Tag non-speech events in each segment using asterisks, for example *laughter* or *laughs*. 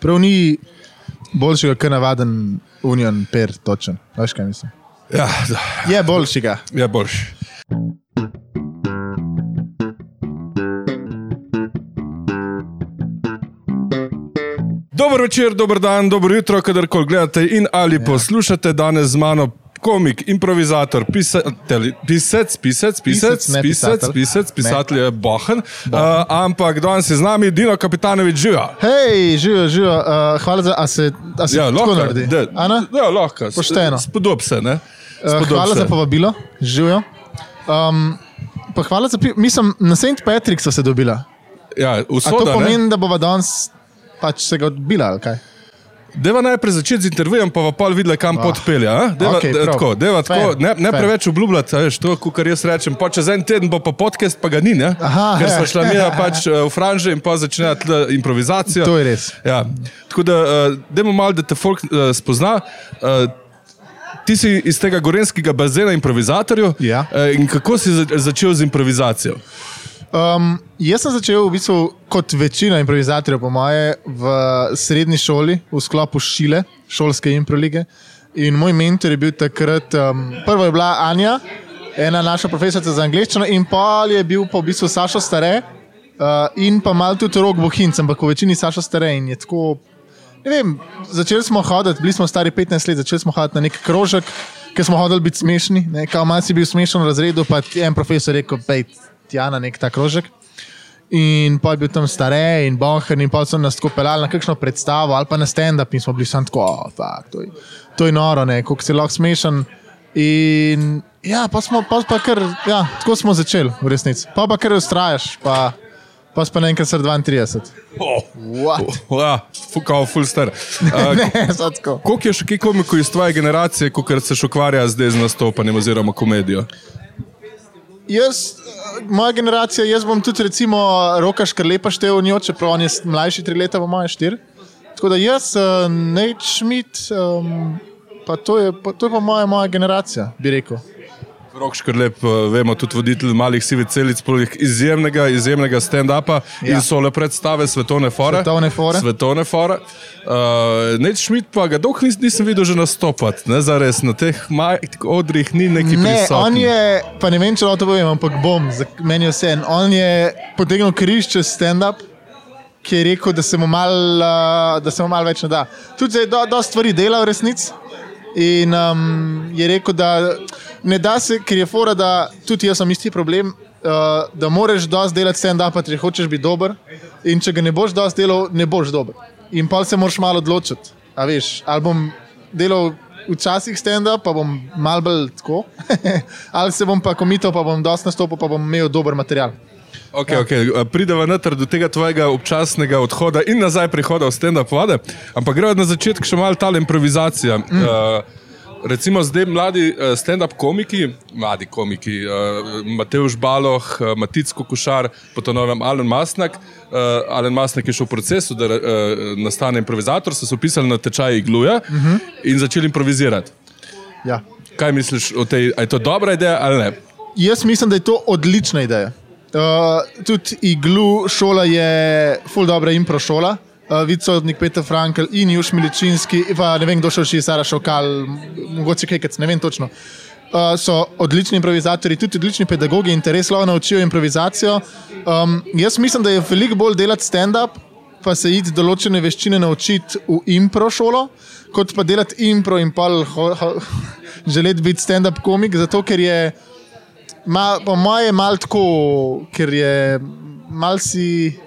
Prav ni boljšega, kot navaden Union per točen. Veš kaj mislim? Ja, da, Je boljšega. je boljši. Dober večer, dober dan, dobro jutro, kadarkoli gledate in ali ja. poslušate danes z mano. Komik, improvizator, pisatelj, pisec, pisec, pisec, Pisec, pisec, pisec, pisatelj je bohen. Uh, ampak danes je z nami Dino Kapitanovič živa. Hej, živijo, živijo. Uh, hvala za, a se, a se Ja, lahko naredi. da- Ana? Ja, lahko. Pošteno. Spodob se, ne? Uh, Spodob hvala se. za povabilo, živijo. Um, pa hvala za Mislim, na St. Patrick so se dobila. Ja, A to usoda, ne? pomeni, da bova danes pač se ga odbila, ali kaj? Deva najprej začeti z intervjujem, pa pa videla, kam oh. pot pelje. a? Deva, okay, prav. tako, deva tako, Fair, ne, ne fair. preveč obljubljati, veš, to, kar jaz rečem. Pa čez en teden bo pa podcast, pa ga ni, ne? Aha, ker smo šla *laughs* mi pač eh, v franže in pa začne improvizacija. To je res. Ja. Tako da, uh, dajmo malo, da te folk uh, spozna. Uh, Ti si iz tega gorenskega bazena improvizatorjev. Ja. Eh, In kako si za- začel z improvizacijo? Um, jaz sem začel v bistvu kot večina improvizatorjev, po moje, v srednji šoli, v sklopu šile, šolske improlige. In moj mentor je bil takrat, um, prvo je bila Anja, ena naša profesorica za angliščino, in pol je bil pa v bistvu Sašo Stare uh, in pa mal tudi Rok Bohinc, ampak v večini Sašo Stare. In je tako, ne vem, začeli smo hoditi, bili smo stari 15 let, začeli smo hoditi na nek krožek, ker smo hodili biti smešni. Ne, kao malo si bil smešen v razredu, pa je en profesor rekel, pej tja na nek ta krožek. In pa je bil tam stare in bohen, in pa so nas tako pelali na kakšno predstavo ali pa na stand-up, in smo bili samo tako, oh, fuck, to, je, to je noro, kako si lahko smešen. In ja, pa smo pa, pa kar, ja, tako smo začeli, v resnici. Pa pa kar ustrajaš, pa, pa pa naenkrat sr 32. Oh, What? ja, kao full star. Uh, *laughs* ne, sad tako. Koliko je še kaj komikov iz tvoje generacije, ko se še ukvarja zdaj z nastopanjem oziroma komedijo? Jaz, eh, moja generacija, jaz bom tudi recimo roka škrlepa štev v njo, čeprav on je mlajši tri leta, po moje štiri. Tako da jaz, uh, Nate Schmidt, um, pa to je, pa, to je pa moja, moja generacija, bi rekel. Rok Škrlep, eh, vemo, tudi voditelj malih sivih celic, poleg izjemnega, izjemnega stand-upa ja. In sole predstave Svetovne fore. Svetovne fore. Svetovne fore. Uh, Nate Schmidt pa ga dolgo nis, nisem videl že nastopati, ne zares na teh odrih ni neki Ne, prisoten. on je, pa ne vem, če lahko to povem, ampak bom, za- meni je vse. On je potegnil križ čez stand-up, ki je rekel, da se mu mal, da se mu mal več ne da. Tudi zdaj do, do stvari dela v resnici. In um, je rekel, da ne da se, ker je fora, da tudi jaz sem isti problem, uh, da moraš dosti delati stand-up, če hočeš biti dober. In če ga ne boš dosti delal, ne boš dober. In pa se moraš malo odločiti. Veš, ali bom delal včasih stand-up, pa bom mal bolj tako, *laughs* ali se bom pa komital, pa bom dosti nastopil, pa bom imel dober material. Okay, okay. Prideva noter do tega tvojega občasnega odhoda in nazaj prihoda v stand-up vode, ampak gremo na začetek še malo ta improvizacija. Mm. Uh, recimo zdaj mladi uh, stand-up komiki, mladi komiki, uh, Mateoš Baloh, uh, Matic Kokošar, potom novem Alen Masnak. Uh, Alen Masnak je šel v procesu, da uh, nastane improvizator, so se upisali na tečaj igluja mm -hmm. in začeli improvizirati. Ja. Kaj misliš o tej, je to dobra ideja ali ne? Jaz mislim, da je to odlična ideja. Uh, tudi iglu šola je full dobra impro šola. Uh, Vicodnik Peter Frankl in Juž Miličinski, pa ne vem, kdo še še Sara Šokal, mogoče Kekec, ne vem točno. Uh, so odlični improvizatori, tudi odlični pedagogi in res lahko naučijo improvizacijo. Um, jaz mislim, da je veliko bolj delati stand-up, pa se iti določene veščine naučiti v impro šolo, kot pa delati impro in pa *laughs* želeti biti stand-up komik, zato ker je. Ma, po mojem je malo tako, ker je mal si,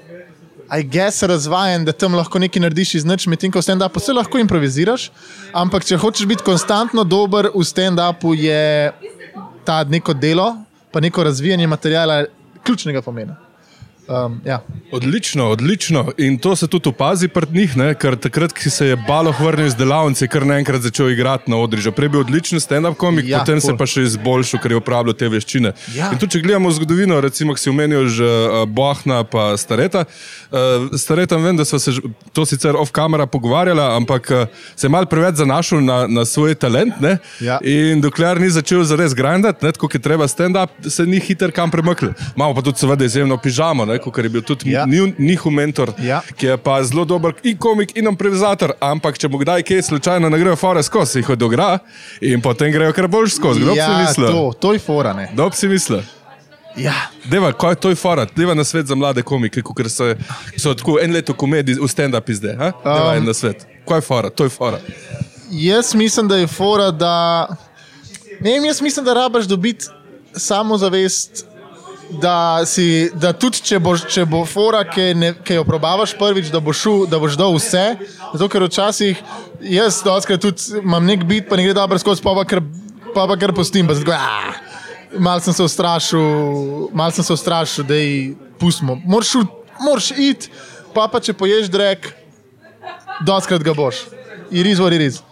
I guess, razvajen, da tam lahko nekaj narediš iz nič, medtem ko v stand-upu se lahko improviziraš. Ampak če hočeš biti konstantno dober v stand-upu, je ta neko delo, pa neko razvijanje materijala ključnega pomena. Um, ja. Odlično, odlično. In to se tudi opazi pri njih, ne? ker takrat, ko se je Baloh vrnil iz delavnice, kar naenkrat začel igrati na odri. Že prej je bil odličen stand-up komik, ja, potem se ful. pa še izboljšal, ker je uporabljal te veščine. Ja. In tudi, če gledamo zgodovino, recimo, ki si omenil že uh, Bohna in Stareta. Uh, Stareta vem, da smo se to sicer off-camera pogovarjala, ampak uh, se je mal preveč zanašal na, na svoj talent. ne. Ja. In dokler ni začel zares grindati, tako kot je treba stand-up, se ni hiter kam premaknil. Imamo pa tudi seveda izjemno pižamo, ne? Ne, kot je bil tudi Ja. ja. njihov mentor, Ja. ki je pa zelo dober in komik in improvizator. Ampak če mu kdaj kaj slučajno ne grejo fore skozi, jih odigra in potem grejo kar boljš skozi. Kdo bi si ja, mislil? to, to je fora. Ne? Kdo si mislil? Ja. Deva, kaj je to je fora? Deva na svet za mlade komike, ker so, so tako en leto komedij v stand-up izde. Deva Um. en na svet. Kaj je fora? To je fora. Jaz mislim, da je fora, da. Ne vem, jaz mislim, da rabaš dobiti samozavest. Da, si, da tudi če, boš, če bo fora, ki, ne, ki jo probavaš prvič, da boš, šel, da boš dal vse. Zato, ker včasih jaz doskrat tudi imam nek bit, pa ne gre dobro skozi, pa pa kar, pa pa kar postim. Pa zato, mal sem se ustrašil, mal sem se ustrašil, da je pustimo. Moraš, moraš iti, pa pa če poješ drek, doskrat ga boš. Iriz, it is.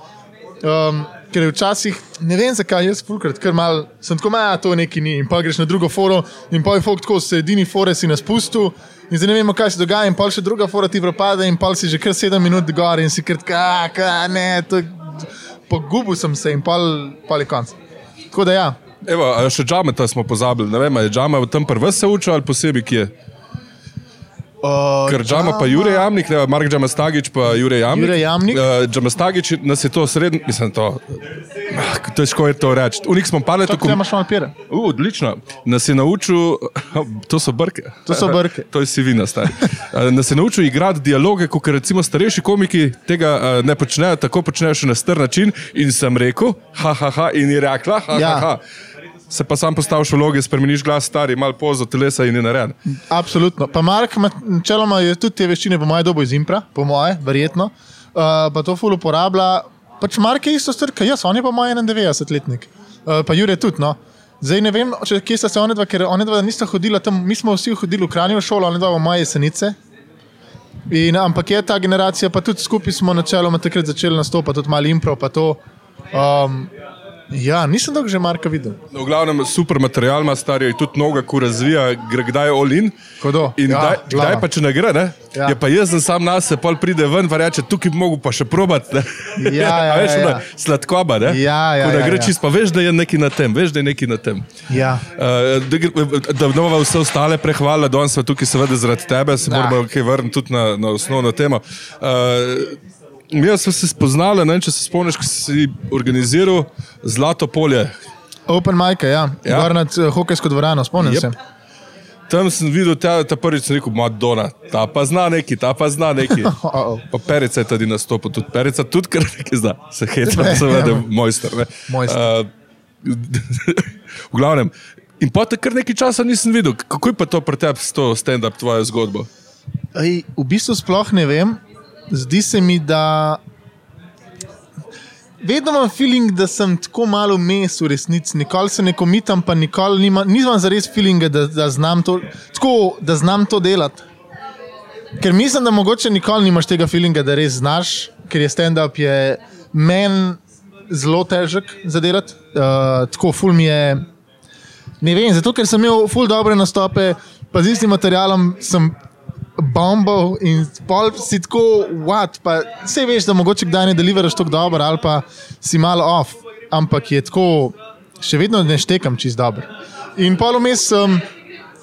Um, ker je včasih, ne vem zakaj, jaz fulkrat, ker mal, sem tako maja, to neki ni. In pa greš na drugo foro in pa je folk tako v sredini fore si na spustu. In zdaj ne vemo, kaj se dogaja, in pa še druga fora ti propade, in pa si že kar sedem minut gor in si krat, kaj, ne, to, pogubil sem se in pa je konc. Tako da ja. Evo, še džameta smo pozabili. Ne vem, je džama v tem prvem se učil ali posebej kje. Uh, Ker džama pa Jure Jamnik, ne, Mark Džamastagič pa Jure Jamnik. Jure Jamnik. Uh, Džamastagič nas je to srednjo, mislim, to. ah, Težko je to reči. Unik smo pa leto. Tako da imaš malo pire. Uh, odlično. Nas je naučil, *laughs* to so brke. To so brke. *laughs* to je sivina, stari. Uh, Nas je naučil igrati dialoge, kot recimo starejši komiki tega uh, ne počnejo, tako počnejo še na str način. In sem rekel, ha, ha, ha, in je rekla, ha, Ja. ha, ha. Se pa sam postaviš v vloge, spremeniš glas, stari, malo pozo telesa in je narejen. Absolutno. Pa Mark, načeloma je tudi te veščine, po mojem, dobo iz Impra, po moje, verjetno. Uh, pa to ful uporablja. Pač Mark je isto strka, jaz, on je pa moj 91-letnik. Uh, pa Jure tudi, no. Zdaj ne vem, če, kje sta se one dva, ker one dva nista hodila tam, mi smo vsi hodili v Kranjo šolo, one dva v moje jesenice. In, ampak je ta generacija, pa tudi skupaj smo načeloma takrat začeli nastopati, tudi malo impro, pa to. Um, ja, nisem dolgo že Marka videl. No, v glavnem, super material ima, stari je tudi noga, ko razvija, gre kdaj all in. Kodo? In Ja, kdaj, glava. kdaj pa če ne gre, ne? Ja. je pa jaz sam nas, se pol pride ven, pa reče, tukaj bi mogel pa še probati. ne." Ja, ja, *laughs* veš, ja, ja. Sladkoba, ne? Ja, ja, Ko da ja, gre ja. čist, pa veš, da je nekaj na tem, veš, da je nekaj na tem. Ja. Uh, da, da nova vse ostale prehvale, danes smo tukaj seveda zaradi tebe, se Da. moramo kaj vrniti tudi na, na osnovno temo. Uh, Jaz sem se spoznala, ne če se spomniš, ko si organiziral Zlato polje. Open Mike, ja, Ja. ja. nad uh, hokejsko dvorano, spomnim Jep. se. Tam sem videl, ta, ta prvič sem rekel, Madonna, ta pa zna neki, ta pa zna neki. *laughs* Pa Perica je tudi nastopil, tudi Perica, tudi kar nekaj zna, se hitra, *laughs* seveda, mojster. ne. Mojster. Uh, v glavnem. In potem kar nekaj časa nisem videl, kako je pa to pri tebi s to stand-up tvojo zgodbo. Ej, v bistvu sploh ne vem. Zdi se mi, da vedno imam feeling, da sem tako malo mes v resnici. Nikoli se ne komitam, pa nikoli nima, nisem zares feelinga, da, da, znam to, tako, da znam to delati. Ker mislim, da mogoče nikoli nimaš tega feelinga, da res znaš, ker je stand-up je meni zelo težek za delati. Uh, tako ful mi je. Ne vem, zato ker sem imel ful dobre nastope, pa z istim materialom sem bombal in pol si tako, what, pa vse veš, da mogoče kdaj ne deliveraš tako dobro ali pa si malo off, ampak je tako, še vedno ne štekam čist dobro. In pol vmes sem,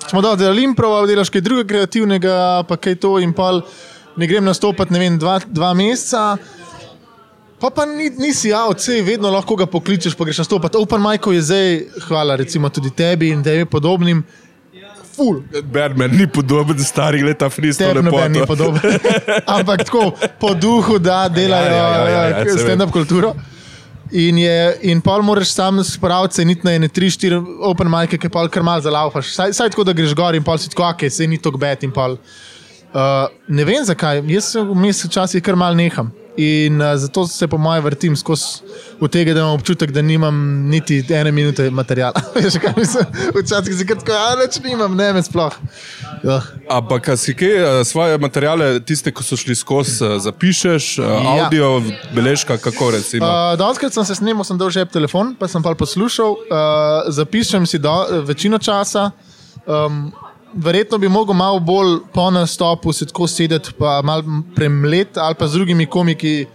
smo dobro delali impro, ali delaš kaj drugega kreativnega, pa kaj to in pol ne grem nastopati, ne vem, dva, dva meseca. Pa pa ni, nisi avt, vse vedno lahko ga pokličeš, pa greš nastopati. Open Michael je zdaj, hvala recimo tudi tebi in tebi podobnim. Ful, Batman ni podoben starih leta freestyle tebi noben ni podoben. *laughs* Ampak tako po duhu, da delajo Ja, ja, ja, ja, ja, saj vem. stand-up kulturo. In, je, in pol moraš sam spraviti, niti na ene tri, štiri open mic, ki pol kar mal zalaufaš. Saj, saj tako, da greš gor in pol si tako, ok, se ni tako bed in pol. Uh, ne vem zakaj, jaz se vmes včasih kar mal neham. In uh, zato se po mojem vrtim skozi v tega, da imam občutek, da nimam niti ene minute materiala. *laughs* Veš, kaj mislim? Včasih si kar tako, a več nimam, ne me sploh. Uh. Ampak a si kaj svoje materiale, tiste, ki so šli skozi, eh, zapišeš, ja. Ja. audio, beležka, kako recimo. Uh, Uh, Danes sem se snimal, sem dal žep telefon, pa sem pa poslušal, uh, zapišem si do, večino časa. Um, verjetno bi mogel malo bolj po nastopu se tako sedeti, pa malo premlet ali pa z drugimi komiki.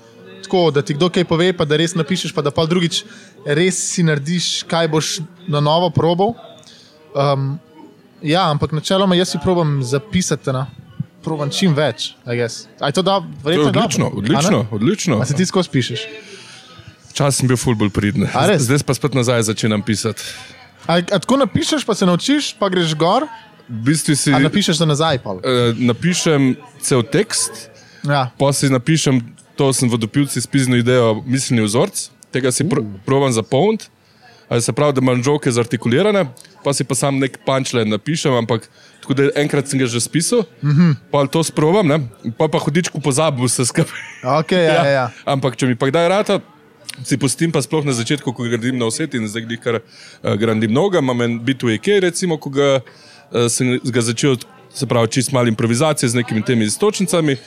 Tako, da ti kdo kaj pove, pa da res napišeš, pa da pa drugič res si narediš, kaj boš na novo probal. Um, Ja, ampak načeloma jaz si probujem zapisati. Na. Probujem čim več. to dobro? To je odlično, odlično, odlično. A se ti skozi pišeš? Čas sem bil fulbol pridn. Zdaj pa spet nazaj začenjam pisati. A, a tako napišeš, pa se naučiš, pa greš gor, V bistvu si a napišeš za nazaj. pol? eh, napišem cel tekst, Ja. pa si napišem, to sem v dopilci spiznil idejo, miselni vzorc, tega si pr provam zapolniti. Se pravi, da imam žoke zartikulirane, pa si pa sam nek punčlen napišem, ampak tako da enkrat sem ga že spisal, mm. -hmm. pa to sprovam, ne? pa pa hudičku pozabil se skupaj. Okay, *laughs* ja, ja. Ja. Ampak če mi pa kdaj rata, si pustim pa sploh na začetku, ko gradim na vse in zdaj kar uh, gradim mnogo, imam en B2AK, recimo, ko ga, uh, sem ga začel, se pravi, čist malo improvizacije z nekimi temi istočnicami.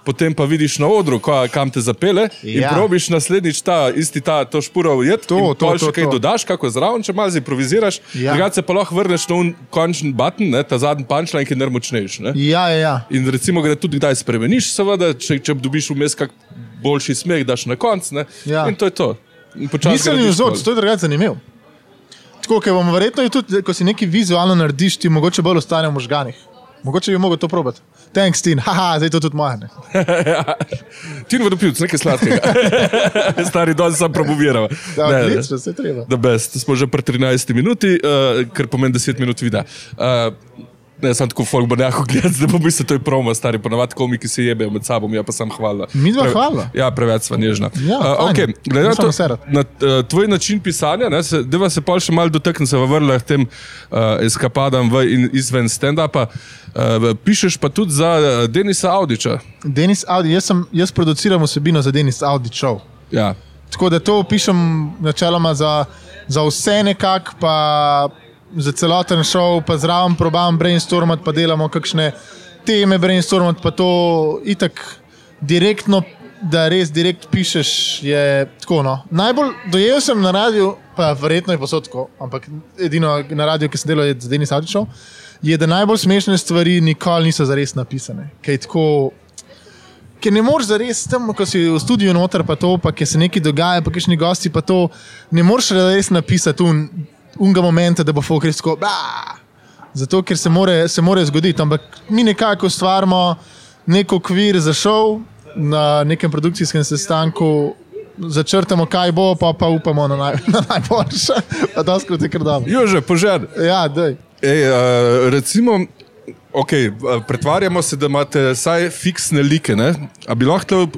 Potem pa vidiš na odru, ka, kam te zapele, in Ja. probiš naslednjič ta isti ta to špuro ujet, To, in to, to, še kaj to. dodaš, kako zraven, če malo improviziraš. Ja. Drugače se pa lahko vrneš na končni button, ne, ta zadnji punchline, ki je nermočnejši. Ne. Ja, ja, ja. In recimo, da tudi kdaj spremeniš, seveda, če, če dobiš vmes kak boljši smeh, daš na koncu. Ja. In to je to. In Nisem jim vzor, to je drugače zanimivo. Tako, ker bomo verjetno je tudi, ko si nekaj vizualno narediš, ti mogoče bolj ostane v možganih. Mogoče bi mogel to probati. Thanks, Tin, *laughs* haha, zdaj je to tudi moje. ne. *laughs* Ti ne vodopivc, nekaj sladkega. *laughs* Stari don sem promoviral. Ja, Ne, odlično, vse treba. The best. Smo že pri 13 minuti, uh, kar pomeni 10 minut videa. Uh, ne, sem tako folk bo nekako *laughs* gledal, da bo mislil, to je promo, stari ponavadi komiki se jebejo med sabo, ja pa sem hvala. Mi dva Pre- hvala. Ja, preveč sva nežna. Ja, uh, fajn. okay, glede na, to, na uh, tvoj način pisanja, ne, se, deva se pa še malo dotakniti, se vrla k tem uh, eskapadam v in izven stand-upa. Uh, pišeš pa tudi za Denisa Audiča. Denis Audi, jaz, sem, jaz produciram vsebino za Denis Audi show. Ja. Tako da to pišem načeloma za, za vse nekako, pa za celoten šov, pa zraven probam brainstormati, pa delamo kakšne teme brainstormati, pa to itak direktno, da res direkt pišeš, je tako. No. Najbolj dojel sem na radiju, pa verjetno je posod tako, ampak edino na radiju, ki sem delal, je za Denis Audičov, je, da najbolj smešne stvari nikoli niso zares napisane. Kaj tako Ker ne moreš zares tam, ko si v studiu noter, pa to, pa ki se nekaj dogaja, pa kišni gosti, pa to, ne moreš res napisati un, unga momenta, da bo. "Bla." Zato, ker se more, se more zgoditi. Ampak mi nekako ustvarjamo nek okvir za šov na nekem produkcijskem sestanku. Začrtamo, kaj bo, pa, pa upamo na, naj, na najboljše. *laughs* Pa doskrat je kar dobro. Jože, požar. Ja, dej. Ej, uh, recimo, okay, pretvarjamo se, da imate vsaj fiksne like. Ne? A bi lahko uh,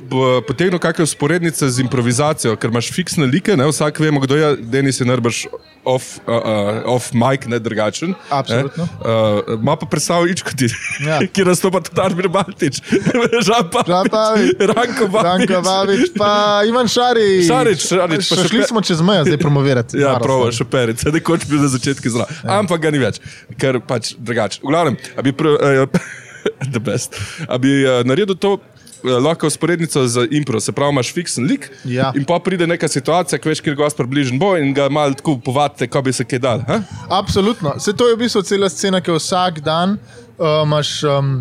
potegnil kakšne usporednice z improvizacijo, ker imaš fiksne like, ne? vsak vemo, kdo je, Denis je najbrž off, uh, uh, off mic, ne drugačen. Absolutno. Ne? Uh, Ma pa predstavljal ičko ti, Ja. *laughs* ki nastopa tudi Arbir Baltič, *laughs* Žan Pavič. Ranko Babič. Ranko Babič, pa Ivan Šarič. Šarič, Šarič, pa Šli smo čez mejo, zdaj promovirati. Ja, Naro prav, stvar. šoperice, *laughs* nekoč bil na začetku zelo. Ja. Ampak ga ni več, ker pač drugače. V glavnem, a bi, pr, uh, *laughs* the best, a bi uh, naredil to. eh, Lahko usporednico z impro, se pravi, imaš fiksen lik. Ja. In pa pride neka situacija, ki veš, kjer gost približen bo in ga malo tako povadite, ko bi se kaj dal. ha? Absolutno. Se to je v bistvu cela scena, ki vsak dan uh, imaš um,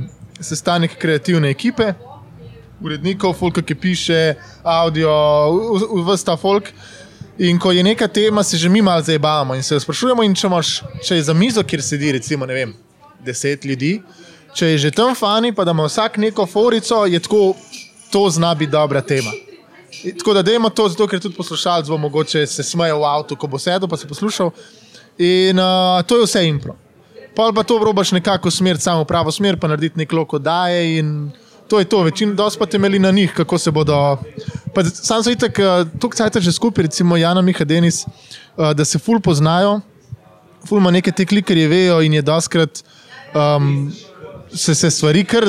sestanek kreativne ekipe, urednikov, folka, ki piše, audio, vsta folk. In ko je neka tema, se že mi malo zabavamo in se jo sprašujemo. In če, imaš, če je za mizo, kjer sedi recimo ne vem, deset ljudi, če je že tam fani, pa da ima vsak neko forico, je tako, to zna biti dobra tema. In Tako da dajmo to, zato ker tudi poslušalec bo mogoče se smejal v avtu, ko bo sedel pa se poslušal. In uh, to je vse impro. Pol pa to probaš nekako usmeriti samo pravo smer, pa narediti nek loko daje in to je to. Večino dosti pa temelji na njih, kako se bodo. Pa Sam so itak, uh, tukaj cajt že skupaj, recimo Jana Miha Denis, uh, da se ful poznajo, ful ima neke te klikerje vejo in je doskrat. Um, se, se stvari kar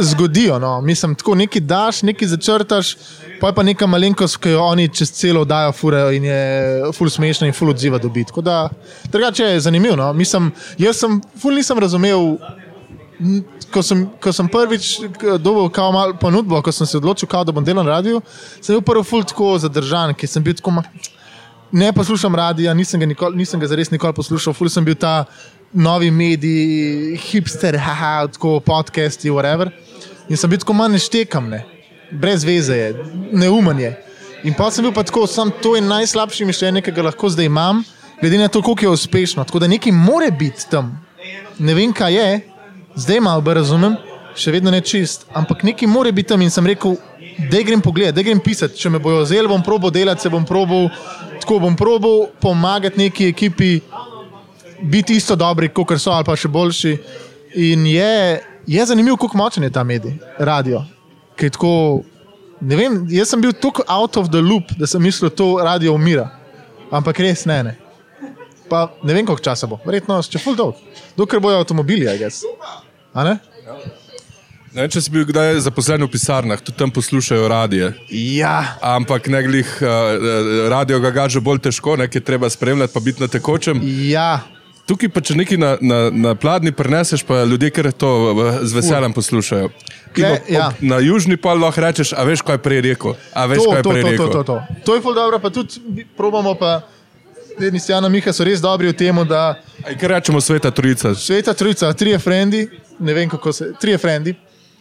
zgodijo. No. Mislim, tako nekaj daš, nekaj začrtaš, pa je pa neka malenkost, ki jo oni čez celo dajo, furejo in je ful smešna in ful odziva dobiti. Tako da, drugače je zanimivo. No. Mislim, jaz sem, ful nisem razumel. Ko sem, ko sem prvič dobil malo ponudbo, ko sem se odločil, kao, da bom delal na radiju, sem bil prvi ful tako zadržan, ker sem bil tako. Ma, ne poslušam radia, nisem ga, nikoli, nisem ga zares nikoli poslušal, ful sem bil ta novi medij, hipster, haha, tako podcasti, whatever. In sem bil tako manj štekam, ne. brez veze je, neumen je. In pa sem bil pa tako, sam to je najslabše mišljenje, ki ga lahko zdaj imam, glede na to, koliko je uspešno. Tako da nekaj more biti tam. ne vem, kaj je, zdaj malo razumem, še vedno ne čist, ampak nekaj mora biti tam in sem rekel, da grem pogledat, da grem pisati. Če me bojo vzeli, bom probo delati, se bom probo, tako bom probo pomagati neki ekipi, biti isto dobri, kot so ali pa še boljši. In je, je zanimivo, kako močen je ta medij, radio. Je tako, ne vem, jaz sem bil tako out of the loop, da sem mislil, da to radio umira. Ampak res ne, ne. Pa ne vem, koliko časa bo, verjetno še full dolg. Dokler bojo avtomobili, a gess. A ne? Ne če si bil kdaj zaposlen v pisarnah, tudi tam poslušajo radije. Ja. Ampak ne glih, uh, radio ga gaže bolj težko, nekaj treba spremljati, pa biti na tekočem. Ja. Tukaj pa če nekaj na, na, na pladnji preneseš, pa ljudje, ker to z veseljem poslušajo. Kle- ob- ja. ob- Na južni pol lahko rečeš, a veš, kaj je prej rekel. Veš, To, je to, prej to, rekel. to, to, to. to je ful dobro, pa tudi probamo pa. Tedni Stjana Miha so res dobri v tem, da Aj, Kaj rečemo, sveta trojica? sveta trojica, trije frendi, ne vem kako se, trije frendi,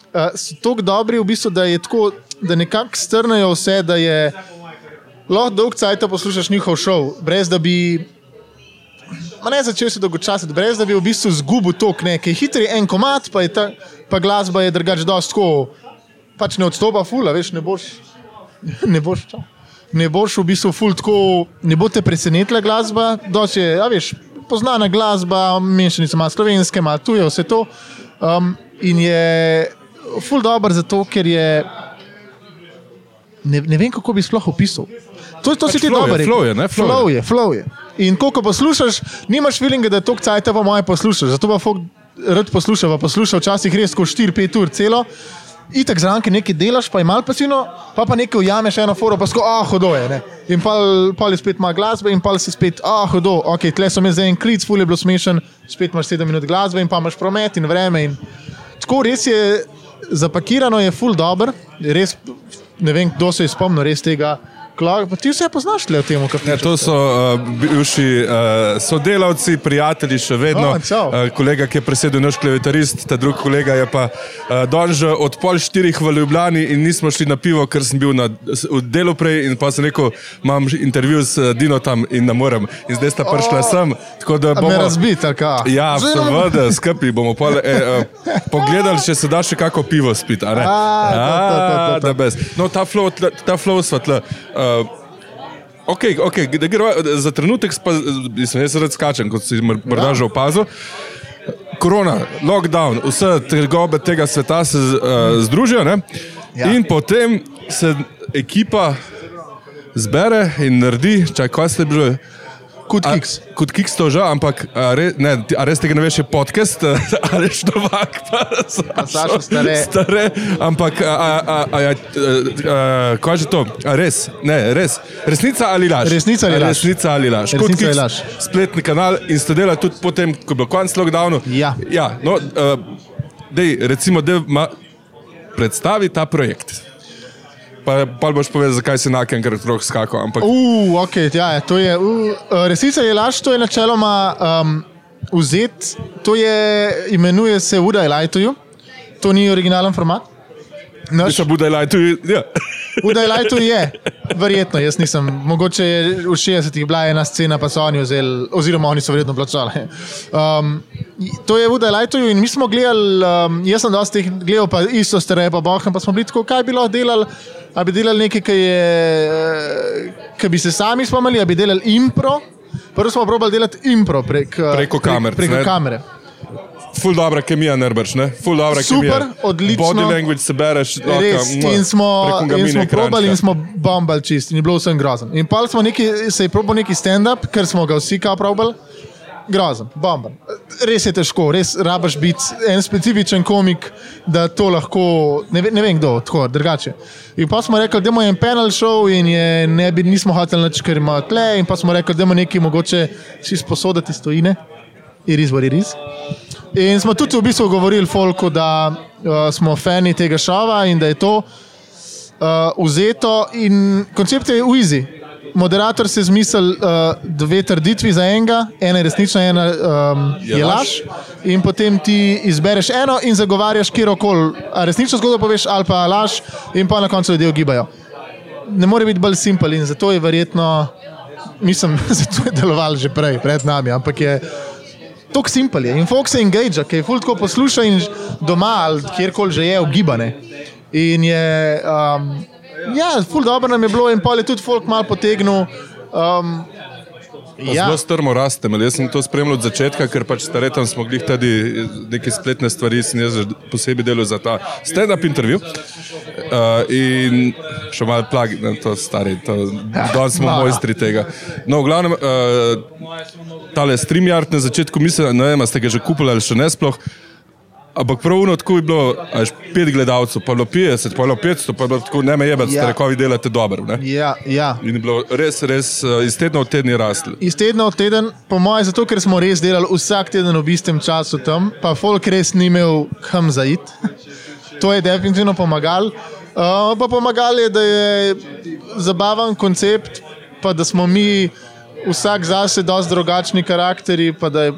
uh, so tako dobri v bistvu, da je tako, da nekako strnejo vse, da je lahko dolg cajt poslušaš njihov šov, brez da bi. Ma ne začel si dolgočasiti, brez da bi v bistvu zgubil tok, nekaj hitri en komat, pa, ta, pa glasba je drugače dosti tako, pač ne odstopa fula, veš, ne boš, *laughs* ne boš čau. Ne boš v bistvu ful tako, ne bo te presenetila glasba, dosti je, a veš, poznana glasba, mešanica ima slovenske, ima tuje, vse to. Um, in je ful dobr zato, ker je, ne, ne vem kako bi sploh opisal. To, to Pač si ti flow je, dober. flow je, ne, flow je. flow je, flow je. In ko poslušaš, nimaš feelinga, da je to cajt, pa moje poslušaš. Zato pa folk rad posluša, pa posluša včasih res ko 4-5 ur celo. Itek zraven nekaj delaš, pa je malo pasivno, pa pa nekaj ujameš eno foro, pa sko, ah, hodo je. Ne? In pa je spet malo glasbe, in pa si spet, ah, hodo, ok, tle so me zdaj en klic, ful je bilo smešen, spet imaš 7 minut glasbe in pa imaš promet in vreme. In... Tako res je zapakirano, je ful dobr, res ne vem, kdo se je spomnil res tega. Kla- Pa ti vse poznaš le v tem, kar Ne, to so uh, bivši uh, sodelavci, prijatelji, še vedno. O, čau. uh, kolega, ki je presedel, naš klevetarist, ta drugi kolega je pa uh, že od pol štirih v Ljubljani in nismo šli na pivo, ker sem bil na delu prej in pa sem rekel, imam intervju s uh, Dino tam in ne morem. In zdaj sta prišla O, sem. Tako da bomo. razbiti, kaj? Ja, seveda, skupaj bomo pol, eh, eh, pogledali, če se da še kako pivo spiti. a ne? A, to, to, to, to, to. da bez. No, ta flow, ta flow svetla. Uh, Okay, okay, da greva, za trenutek spa, mislim, jaz rad skačem, kot si morda Ja. že opazil. Korona, lockdown, vse trgobe tega sveta se uh, združijo ne? Ja. in potem se ekipa zbere in naredi, čakaj, kaj ste bili? Kot A- kiks. Kot kiks to že, ampak a re, ne, a res tega ne veš, je podcast, *laughs* ali je štovak, pa Sašo Stare. stare. Ampak, a, a, a, a, a, a, kaj je to? A res, ne, res. Resnica ali laž? Resnica ali A laž? Resnica ali laž. Kot Kiks, laž. Spletni kanal in ste delali tudi potem, ko je bil konc lockdownu. Ja. ja no, uh, dej, recimo, da predstavi ta projekt. Pa, pa boš povedal, zakaj si na enkrat rok skakal. Ampak, Uh, ok, ja, ja, to je. Uh, resnica je laž, to je načeloma um, vzet, to je, imenuje se Uda Elajtuju, to ni originalen format. Naš Če bude laj, tudi. Ja. Uda Elajtuj je, verjetno, jaz nisem, mogoče je v 60-ih bila ena scena, pa so oni vzeli, oziroma oni so verjetno plačali. Um, to je Uda Elajtuj in mi smo gledali, um, jaz sem dosti teh gledal, pa isto stare, pa bohem, pa smo bili tako, kaj bi lahko delali. A bi delali nekaj, ki, je, eh, ki bi se sami spomnili, a bi delali impro. Prvo smo probali delati impro prek, eh, Preko kamer, Prek, preko ne? kamere. Ful dobra kemija, nerbaš, ne? Ful dobra Super, kemija. odlično. Body language se bereš. Res, in smo, in smo probali in smo bombali čist in je bilo vsem grozen. In pa smo neki, se je probal neki stand-up, ker smo ga vsi kao probali. Grozen, bomben. Res je težko, res rabaš biti en specifičen komik, da to lahko, ne, ve, ne vem kdo, tako drugače. In pa smo rekli, da imamo en panel show in je, ne bi, nismo hoteli nič, ker ima tle. In pa smo rekli, da imamo nekaj mogoče si sposoditi stojine. Iris, what it is. In smo tudi v bistvu govorili folku, da uh, smo fani tega šova in da je to uh, vzeto. In koncept je uizi. Moderator se zmisel uh, dve trditvi za enega, ena je resnična, ena um, Je je laž. In potem ti izbereš eno in zagovarjaš kjerkoli. Resnično zgodbo poveš ali pa laž, in pa na koncu ljudje ugibajo. Ne more biti bolj simpel in zato je verjetno, mislim, *laughs* zato je deloval že prej, pred nami, ampak je Tok simpel je in folk se engage, ki je ful tako posluša in doma ali kjerkoli že je ugibane. In je, um, ja, ful dobro nam je bilo in pol je tudi folk mal potegnil. Um, Ja. Zelo strmo rastem, ali jaz sem to spremljal od začetka, ker pač staretam smo glih tudi neke spletne stvari, sem jaz posebej delal za ta stand-up intervju. Uh, in še malo plagi, ne, to stari, to, danes smo malo. *laughs* mojstri tega. No, v glavnem, uh, tale StreamYard na začetku mislim, ne vem, ste ga že kupili ali še ne sploh. Ampak pravno tako je bilo, až pet gledalcev, pa je bilo 50, pa je bilo 500, pa je bilo tako, ne me jebati, Ja. ja. rekovi delate dobro. ne. ja, ja. In je bilo res, res uh, iz tedna v teden je raslo. Iz tedna v teden, po mojem, zato ker smo res delali vsak teden v istem času tam, pa folk res ni imel kam zaid. To je definitivno pomagalo. Uh, pa pomagalo je, da je zabaven koncept, pa da smo mi vsak zase dosti drugačni karakteri, pa da je,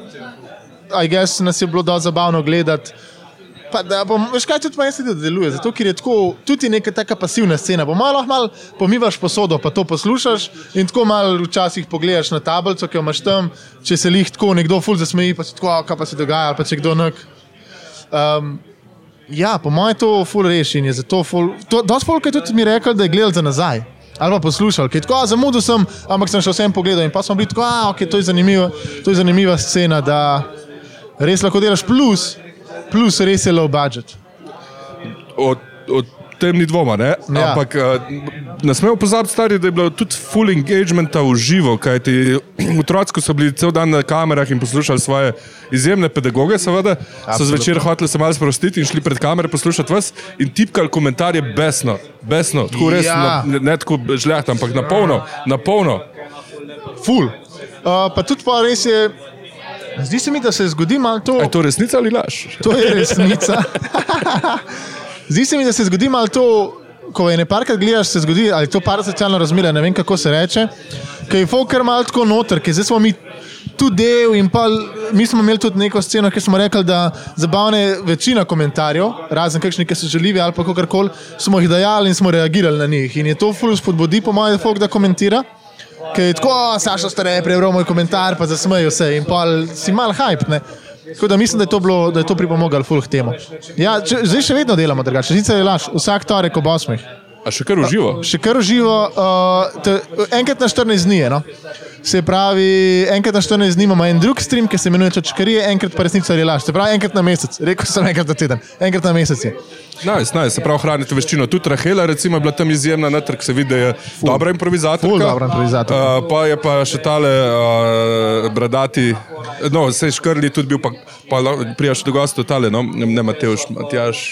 I guess, nas je bilo dosti zabavno gledati. Pa da bom, veš kaj, tudi meni se da deluje, zato ker je tako, tudi neka taka pasivna scena. Po malo, malo pomivaš posodo, pa to poslušaš in tako malo včasih pogledaš na tablico, ki jo imaš tam, če se lih tako nekdo ful zasmeji, pa si tako, "A, kaj pa se dogaja, pa če kdo nek. Um, ja, po mojem je to ful reši in je zato ful. to- Dosti folk je tudi mi rekel, da je gledal za nazaj. Ali pa poslušal, ki je tako, "A, zamudil sem, ampak sem še vsem pogledal in pa smo bili tako, da okay, to, je to je zanimiva scena, da res lahko delaš plus, plus res je low budget. o, o tem ni dvoma. Ne? Ja. Ampak uh, ne smemo pozabiti, stari, da je bilo tudi full engagementa v živo, kajti *clears throat* otroci, ko so bili cel dan na kamerah in poslušali svoje izjemne pedagoge, seveda, so zvečer hoteli se malo sprostiti in šli pred kamere poslušati vas in tipkali komentarje besno, besno, tako res, Ja. na, ne, ne tako žlehta, ampak na polno, na polno. Ful. Uh, pa tudi pa res je, zdi se mi, da se zgodi malo to. Je to resnica ali laž? To je resnica. *laughs* Zdi se mi, da se zgodi malo to, ko je neparkrat gledaš, se zgodi, ali to parasocialno razmerje, ne vem kako se reče, ki je foker malo tako noter, ker zdaj smo mi tu del in pa mi smo imeli tudi neko sceno, kjer smo rekli, da zabavne večina komentarjev, razen kakšni, ki so želivi ali pa kakorkoli, smo jih dajali in smo reagirali na njih. In je to ful spodbudi, po mojem, folk, da komentira. Ker je tako, "O, Saša stare, prebral moj komentar, pa zasmejijo se in pa si mal hype. Ne? Tako da mislim, da je to, bilo, da je to pripomoglo ful k temu. Ja, če, zdaj še vedno delamo drugače, sicer je laž, vsak torek ob 8. A še kar uživo? Še kar živo, uh, te, enkrat na 14 dni je. No? Se pravi, enkrat na 14 dni imamo en drug stream, ki se imenuje Čočkarije, enkrat pa resnica ali laž. Se pravi, enkrat na mesec, rekel sem enkrat na teden, enkrat na mesec je. Nice, nice. Se pravi, hranite veščino. Tudi Rahela recimo, je bila tam izjemna, na trg se vidi, da je ful. dobra improvizatorka. Ful dobra improvizatorka. Uh, pa je pa še tale uh, bradati, no, se je škrli, tudi bil pa, pa prijaš do gostov tale, no, ne, Mateuš, Matjaš.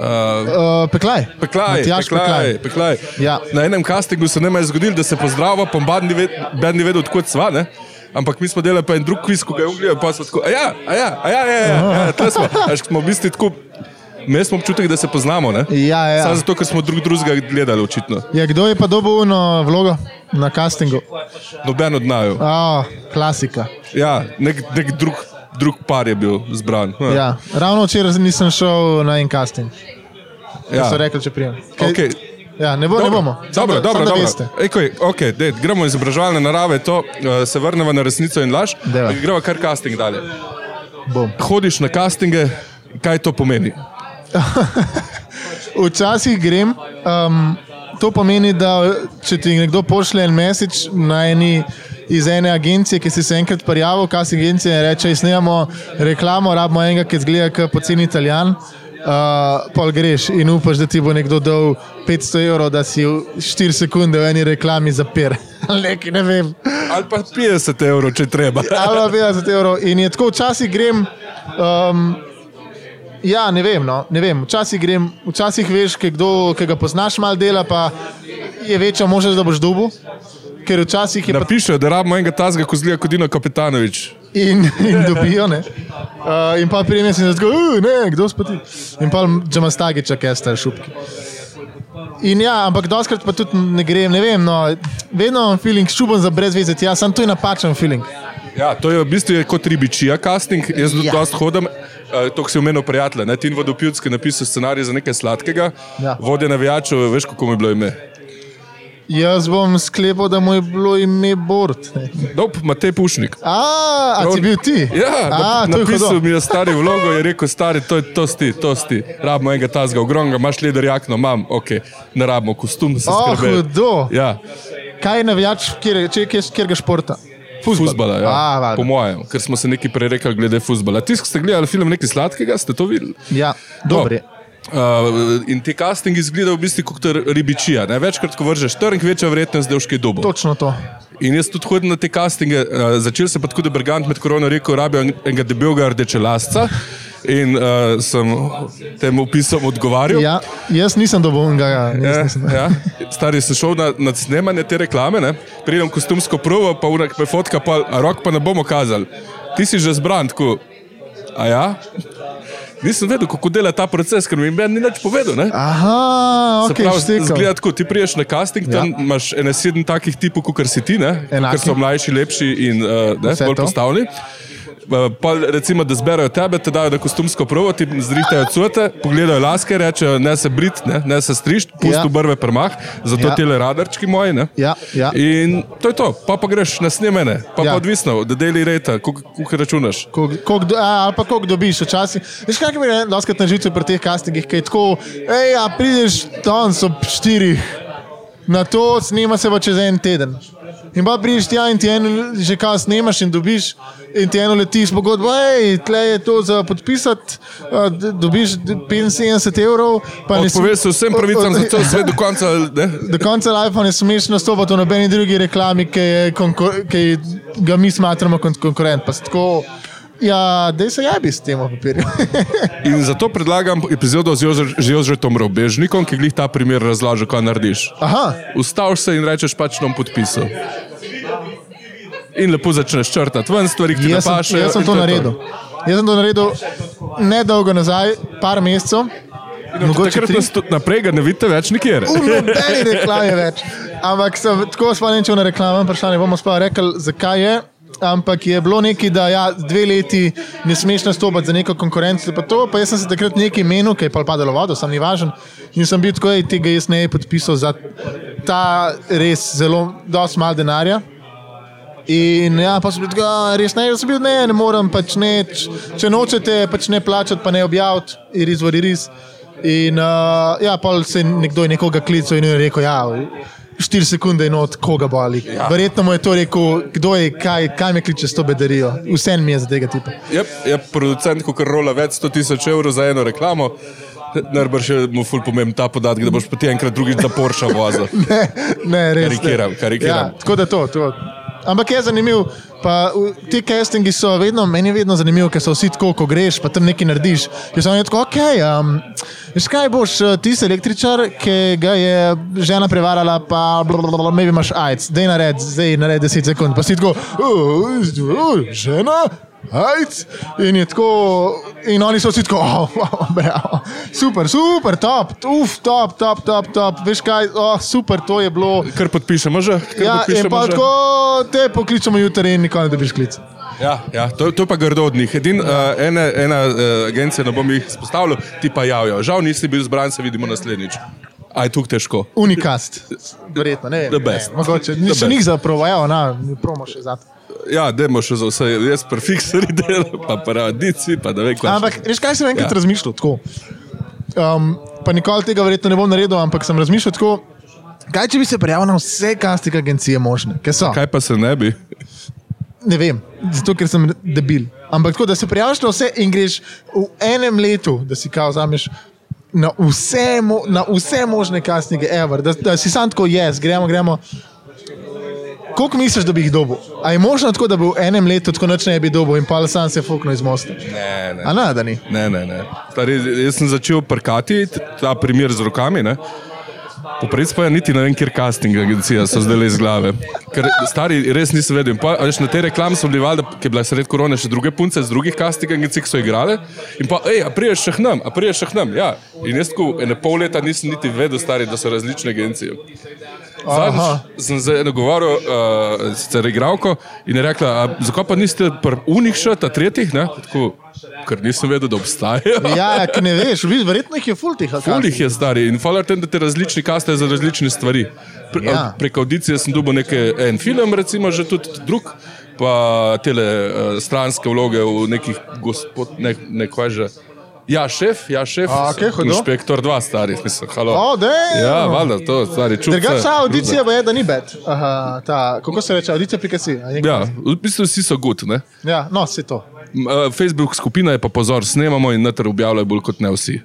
Uh, Uh, peklaj. Peklaj, Matjaž peklaj, peklaj. Ja. Na enem castingu se nam je zgodilo, da se pozdrava, pa Ben ni, vedel, odkot sva. Ne? Ampak mi smo delali pa en drug kviz, ko ga je ugledal, pa smo tako, a ja, a ja, a ja, ja, ja, ja smo. Až smo v bistvu tako, mi smo občutek, da se poznamo, ne? Ja, ja. Samo zato, ker smo drug drugega gledali, očitno. Ja, kdo je pa dobil uno vlogo na castingu? Noben od naju. Oh, klasika. Ja, nek, nek drug, drug par je bil zbran. Ja. Ja. Ravno včeraj nisem šel na en casting. Ja. So rekli, če prijem. Okay. Ja, ne, bo, ne bomo. Dobro, Samo da- dobro, samo da dobro. Ekoj, okay, dej, gremo iz izobraževalne narave, to, uh, se vrnemo na resnico in laž. Dajva. Gremo kar casting dalje. Bom. Hodiš na castinge, kaj to pomeni? *laughs* Včasih grem, um, to pomeni, da če ti nekdo pošlje en mesič na eni. Iz ene agencije, ki si se enkrat prijavil, kaj si agencija reče: Snijamo reklamo, rabimo enega, ki zgleda kot poceni italijan. Uh, pol greš in upaš, da ti bo nekdo dal 500 evrov, da si v 4 sekunde v eni reklami zapir. *laughs* Ali nekaj, ne vem. Ali pa 50 evrov, če treba. *laughs* Ali pa 50 evrov. In je tako, včasih grem. Um, ja, ne vem. No, ne vem. Včasih grem, včasih veš, ki, kdo, ki ga poznaš, malo dela, pa je večja možnost, da boš dubu. Ker včasih je pa Napišejo, da rabimo enega tazga, ko zgleda kot Dino Kapitanovič. in, in dobijo. ne. Uh, in pa prijem se in tako, "Uh, ne, kdo spati. In pa džema stagiča, kester, šupki. In ja, ampak doskrat pa tudi ne grem, ne vem, no, vedno imam feeling, šuben za brezvezet, ja, sem tu napačen feeling. Ja, to je v bistvu je kot ribičija casting. Jaz tudi Ja. dosta hodim. Uh, to si omenil, prijatelj, ne Tin Vodopilski napisal scenarij za nekaj sladkega. Ja. Vodja navijačev, veš, kako mi je bilo ime. Jaz bom sklepal, da mu je bilo ime Bord. ne. Nope, Matej Pušnik. A, a si bil ti? Ja, a, nap- to je napisal hudo. mi je stari vlogo, je rekel, stari, to, je- to si, to si. Rabimo enega tazga ogromnega, imaš leder jakno, imam, ok, ne rabimo kostum, da se Oh, skrbi. hudo. Ja, Kaj je navijač, kjer, če, kjer, kjerga športa? Fuzbala, ja. A, po mojem, ker smo se nekaj prerekali glede fuzbala. Tisti, ki ste gledali film nekaj sladkega, ste to videli? Ja, dobro. je. Uh, in ti castingi izgledajo v bistvu kot ribičija. Ne? Večkrat, ko vržeš trnk, večja verjetnost, da je vškaj dobo. Točno to. In jaz tudi hodim na te castinge. Uh, začel sem pa tako, da je Bergant med korono rekel, rabijo en- enega debelega rdečelasca. In uh, sem temu opisom odgovarjal. Ja, jaz nisem dobil enega. Ja, Ja, ja. Stari sem šel na, na snemanje te reklame, ne? pridem kostumsko provo, pa unak me fotka, pa rok pa ne bomo kazali. Ti si že zbran, tako. A ja? Nisem vedel, kako dela ta proces, ker mi meni ni nič povedal. Ne? Aha, Se ok, pravi, zgleda tako, ti priješ na casting, tam Ja. imaš ene sedem takih tipov, kot si ti, ker so mlajši, lepši in uh, ne, bolj to. postavljeni. Uh, pa recimo, da zberajo tebe, te dajo na kostumsko provo, ti zrihtajo cvete, pogledajo laske, rečejo, ne se brit, ne, ne se striž, pusti Ja. brve premah, zato Ja. tele radarčki moji. Ne? Ja, ja. In to je to, pa, pa greš na snemene, pa, Ja. pa odvisno, da deli reta, koliko računaš. Koliko, koliko, do- a, ali pa koliko dobiš, včasih. Veš, kaj mi je doskrat na živce pri teh castingih, ki je tako, hej, a prideš tam so ob štirih, na to snema se pa čez en teden. In pa prideš tja in ti eno že kaj snemaš in dobiš, in ti eno letiš pogodbo, hej, tle je to za podpisati, dobiš d- 75 evrov, se vsem pravicam za cel *laughs* svet do konca. Ne? Do konca life ne smeš nastopati v nobeni drugi reklami, ki, je ki ga mi smatramo kot konkurent. Pa tako, ja, da se jabi s tem papirjem. *laughs* In zato predlagam epizodo z Jože- z Jožetom Robežnikom, ki glih ta primer razlaže, kaj narediš. Aha, Ustaviš se in rečeš pač nam podpisal. In lepo začneš črtati ven stvari, ki ti ne jaz sem, pašejo. jaz sem to je naredil. Jaz sem to naredil nedolgo nazaj, par mesecev. Mogoče takrat nas tudi naprej ga ne vidite več nikjer. V nobeni reklami več. Ampak sem tako spomnil na reklamo, vprašanje bomo sploh rekli, zakaj je. Ampak je bilo neki, da ja, dve leti ne smeš nastopati za neko konkurenco. Pa, to, pa jaz sem se takrat nekaj menil, ki je pa padalo vodo, sem ni važen. In sem bil tako, da tega jaz ne bi podpisal za ta res zelo, dosti mal denarja. In ja, pa sem bil tako, "A, res ne, jaz sem bil ne, ne morem, pač ne, č- če nočete, pač ne plačati, pa ne objaviti, iris vor iris. In uh, ja, pa se je nekdo je nekoga klical in je rekel, ja, 4 sekunde in od koga bo ali. Ja. Verjetno mu je to rekel, kdo je, kaj, kaj me kliče s to bedarijo. Vse mi je za tega tipa. Je, je producent, ko rola več 100 tisoč evrov za eno reklamo. Najbrž je mu ful pomemben ta podatek, da boš ti enkrat drugič za Porsche vozil. *laughs* Ne, ne, res. Karikiram, karikiram. Ja, tako da to. to. Ampak je zanimiv. Pa, ti castingi so vedno, meni je vedno zanimivo, ker so vsi tako, ko greš, pa tam nekaj narediš. Jaz sem tako, ok, um, veš kaj boš, eh, ti si električar, ki ga je žena prevarala, pa maybe imaš AIDS, dej nared, zdaj nared 10 sekund, pa si tako, "Oh, oh, žena. Ajc. In je tako, in oni so vsi tako, oh, wow, bravo, super, super, top, uf, top, top, top, top, veš kaj, oh, super, to je bilo. Kar podpišemo že? Kar Ja, in podpišemo pa že? tako te pokličemo jutri in nikoli ne dobiš klic. Ja, ja to, to je pa grdo od njih. Edin, uh, ena, ena uh, agencija, ne bom jih izpostavljal, ti pa javijo. Žal nisi bil zbran, se vidimo naslednjič. Aj tukaj težko. Unikast. Verjetno, ne vem. The best. Ne, mogoče, The ni še best. njih zaprovo, ja, na, mi promo še za to. Ja, demo še za vse, jaz pa fikseri delam, pa paradici, pa da ve, kaj. Ampak, veš kaj sem enkrat Ja. ja. razmišljal? Tako. Um, pa nikoli tega verjetno ne bom naredil, ampak sem razmišljal tako. Kaj če bi se prijavil na vse casting agencije možne? Kaj? Kaj pa se ne bi? Ne vem, zato ker sem debil. Ampak tako, da se prijaviš na vse in greš v enem letu, da si kao zameš. Na vse, mo, na vse možne castinge, ever, da, da si sam tako, jaz, gremo, gremo. Koliko misliš, da bi jih dobil? A je možno tako, da bi v enem letu tako noč ne bi dobil in pa sam se fuknil iz mosta? Ne, ne. A ne, da ni. Ne, ne, ne. Stari, jaz sem začel prkati ta primer z rokami. Ne? Poprec pa je niti ne vem, kjer casting agencija so zdaj iz glave. Ker stari res nisem vedel. Pa, veš, na te reklame so bili valjda, ki je bila sred korone, še druge punce z drugih casting agencij, ki so igrale. In pa, hej, a priješ še k nam, a priješ še k nam. Ja. In jaz tako ene pol leta nisem niti vedel, stari, da so različne agencije. Zadnjič sem z eno govoril, uh, sicer igralko, in je rekla, zakaj pa niste pri unih še, ta tretjih, ne? Tako, ker nisem vedel, da obstajajo. *laughs* Ja, ja ki ne veš, vidiš, verjetno jih je ful tih. ali Ful jih je stari in hvala tem, da te različni kaste za različne stvari. Pre, Ja. ja. Prek audicije sem dobil nekaj, en film, recimo že tudi drug, pa tele uh, stranske vloge v nekih gospod, ne, ne kaj že. Ja, šef, ja, šef, A, okej, hudo. inšpektor dva stari, mislim, halo. O, damn. Ja, valjda, to, stari, čutim. Drugače, audicija pa je, da ni bed. Aha, ta, kako se reče, audicija prikasi. Ja, v bistvu vsi so gut, ne? ja, no, se to. Eh, Facebook skupina je pa pozor, snemamo in noter objavljajo bolj kot ne vsi.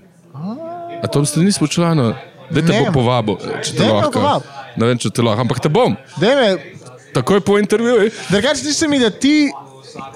A to ste nismo člano? Da te Ne. bo povabil, če te lahko. Ne vem, če te lahko, ampak te bom. Daj me, Takoj po intervjuju. drugače ti se mi, da ti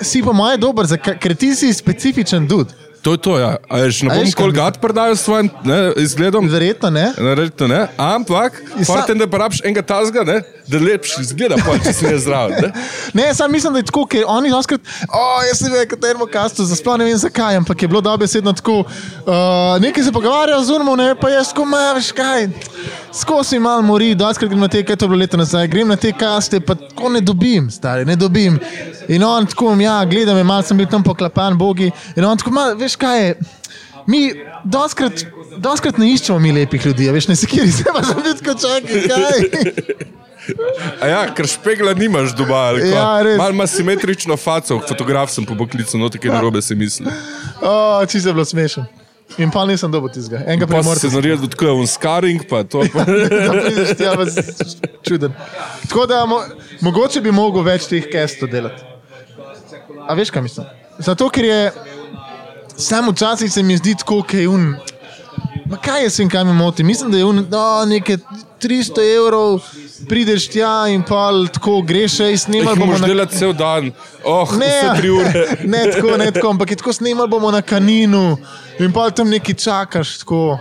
si po moje dober, ker ti si specifičen dud. To je to, ja. A veš, ne bom kaj kolgat prodajal s svojim ne, izgledom. Verjetno ne. Naredite, ne? Ampak, sa- fajn, da pa rabiš enega tazga, ne? Da lepš izgleda, če si zraven. Ne? Ne, sam mislim, da je tako, ker oni zaskrat, o, jaz sem rekel, termokastu, sploh ne vem zakaj, ampak je bilo dobesedno tako, uh, nekaj se pogovarjajo z Urmo, ne, pa jaz, ko ima, veš kaj, skozi malo mori, doskrat grem na te, kaj to je bilo leto nazaj, grem na te kaste, pa tako ne dobim, stari, ne dobim. In on tako, ja, gledam, je malo sem bil tam poklapan, bogi, in on tako, mal, veš kaj je. Mi doskrat, doskrat ne iščemo mi lepih ljudi, veš, ne kjer, se *laughs* pa vidko čakaj, kaj. A ja, ker špegla nimaš doma. Ja, res. Malo ima simetrično faco, fotograf sem po poklicu, no tako narobe se misli. O, čisto je bilo smešno. In pa nisem dobil tistega. Enega Pa premorca. se naredil tako, je un scaring, pa to. Pa. *laughs* da prideš tja, pa si čuden. Tako da mo mogoče bi mogel več teh kestov delati. A veš, kaj mislim? Zato, ker je samo včasih se mi zdi tako, kaj je un. Ma kaj je sem, kaj me moti? Mislim, da je un, no, nekaj 300 evrov, prideš tja in pa tako greš še in Jih snimali bomo na delati cel dan, oh, Ne, tri ure. *laughs* ne tako, ne tako, ampak je tako snimali bomo na kaninu in pa tam nekaj čakaš. Tako.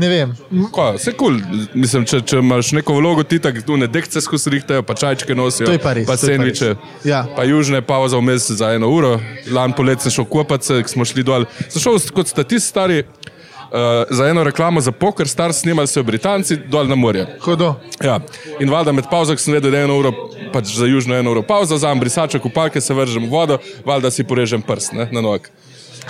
Ne vem. Kaj, Vse kul, cool. mislim, če, če imaš neko vlogo, ti tako tu ne dekce skozi rihtajo, pa čajčke nosijo, To je pa res, pa pa sendviče, res. Ja. pa južne pauze vmes za eno uro. Lan polet sem šel kopat, se, ko smo šli dol. Sem šel kot statist stari. Uh, za eno reklamo za poker, star snimali so Britanci dol na morje. Hodo. Ja. In valjda med pauzah sem vedel, da je eno uro, pač za južno eno uro pauza, za brisače, kupalke se vržem v vodo, valjda si porežem prst ne, na nog.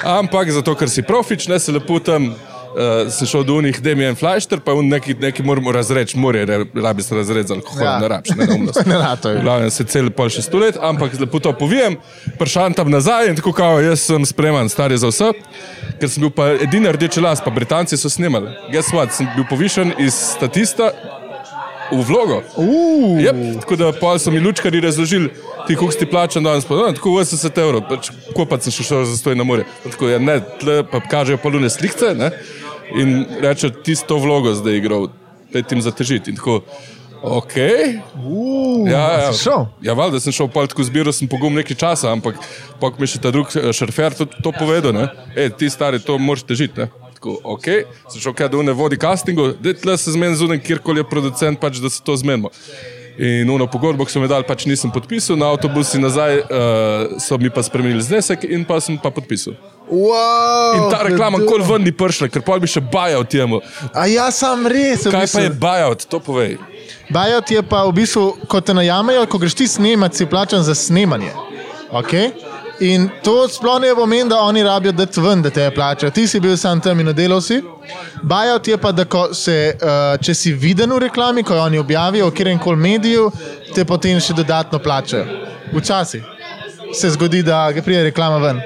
Ampak zato, ker si profič, ne se lepo tam. Uh, sem šel do unih, da mi je en flajšter, pa neki, neki moramo razreči, morje, ne rabi se razreči z alkoholom, Ja. ne rabiš, ne neumnost. Ne rato je. Glavno se cel pol še sto let, ampak lepo to povijem, pršam tam nazaj in tako kao, jaz sem spreman, star je za vse, ker sem bil pa edini rdeči las, pa Britanci so snimali. Guess what, sem bil povišen iz statista v vlogo. Uh, Yep, tako da pa so mi lučkari razložili, ti koliko si plačan danes, pa no, tako 80 evrov, pač kopat sem še šel za stoj na more. Tako je, ne, tle pa kažejo polune slikce, ne, in reče, ti si to vlogo zdaj igral, pet tim zatežiti. In tako, ok. uh, Ja, ja, si šel? ja valjda sem šel pol tako zbiral, sem pogum nekaj časa, ampak pok mi še ta drug eh, šerfer to, to povedal, ne, e, ti stari, to moraš težiti, ne. Tako, ok, sem šel kaj do ne vodi castingu, da tle se zmeni zunaj, kjerkoli je producent, pač da se to zmenimo. In uno pogodbo, ki so mi dali, pač nisem podpisal, na avtobusi nazaj uh, so mi pa spremenili znesek in pa sem pa podpisal. Wow, In ta reklama kol ven ni prišla, ker pa bi še bajal temu. A ja, sam res. Kaj pa je bajal, to povej. Bajot je pa v bistvu, ko te najamejo, ko greš ti snemati, si plačan za snemanje. Okay? In to sploh ne pomeni, da oni rabijo dati ven, da te plačajo. Ti si bil sam tam in delal si. Bajot je pa, da se, uh, če si viden v reklami, ko jo oni objavijo v kjerem koli mediju, te potem še dodatno plačajo. Včasih se zgodi, da pride reklama ven.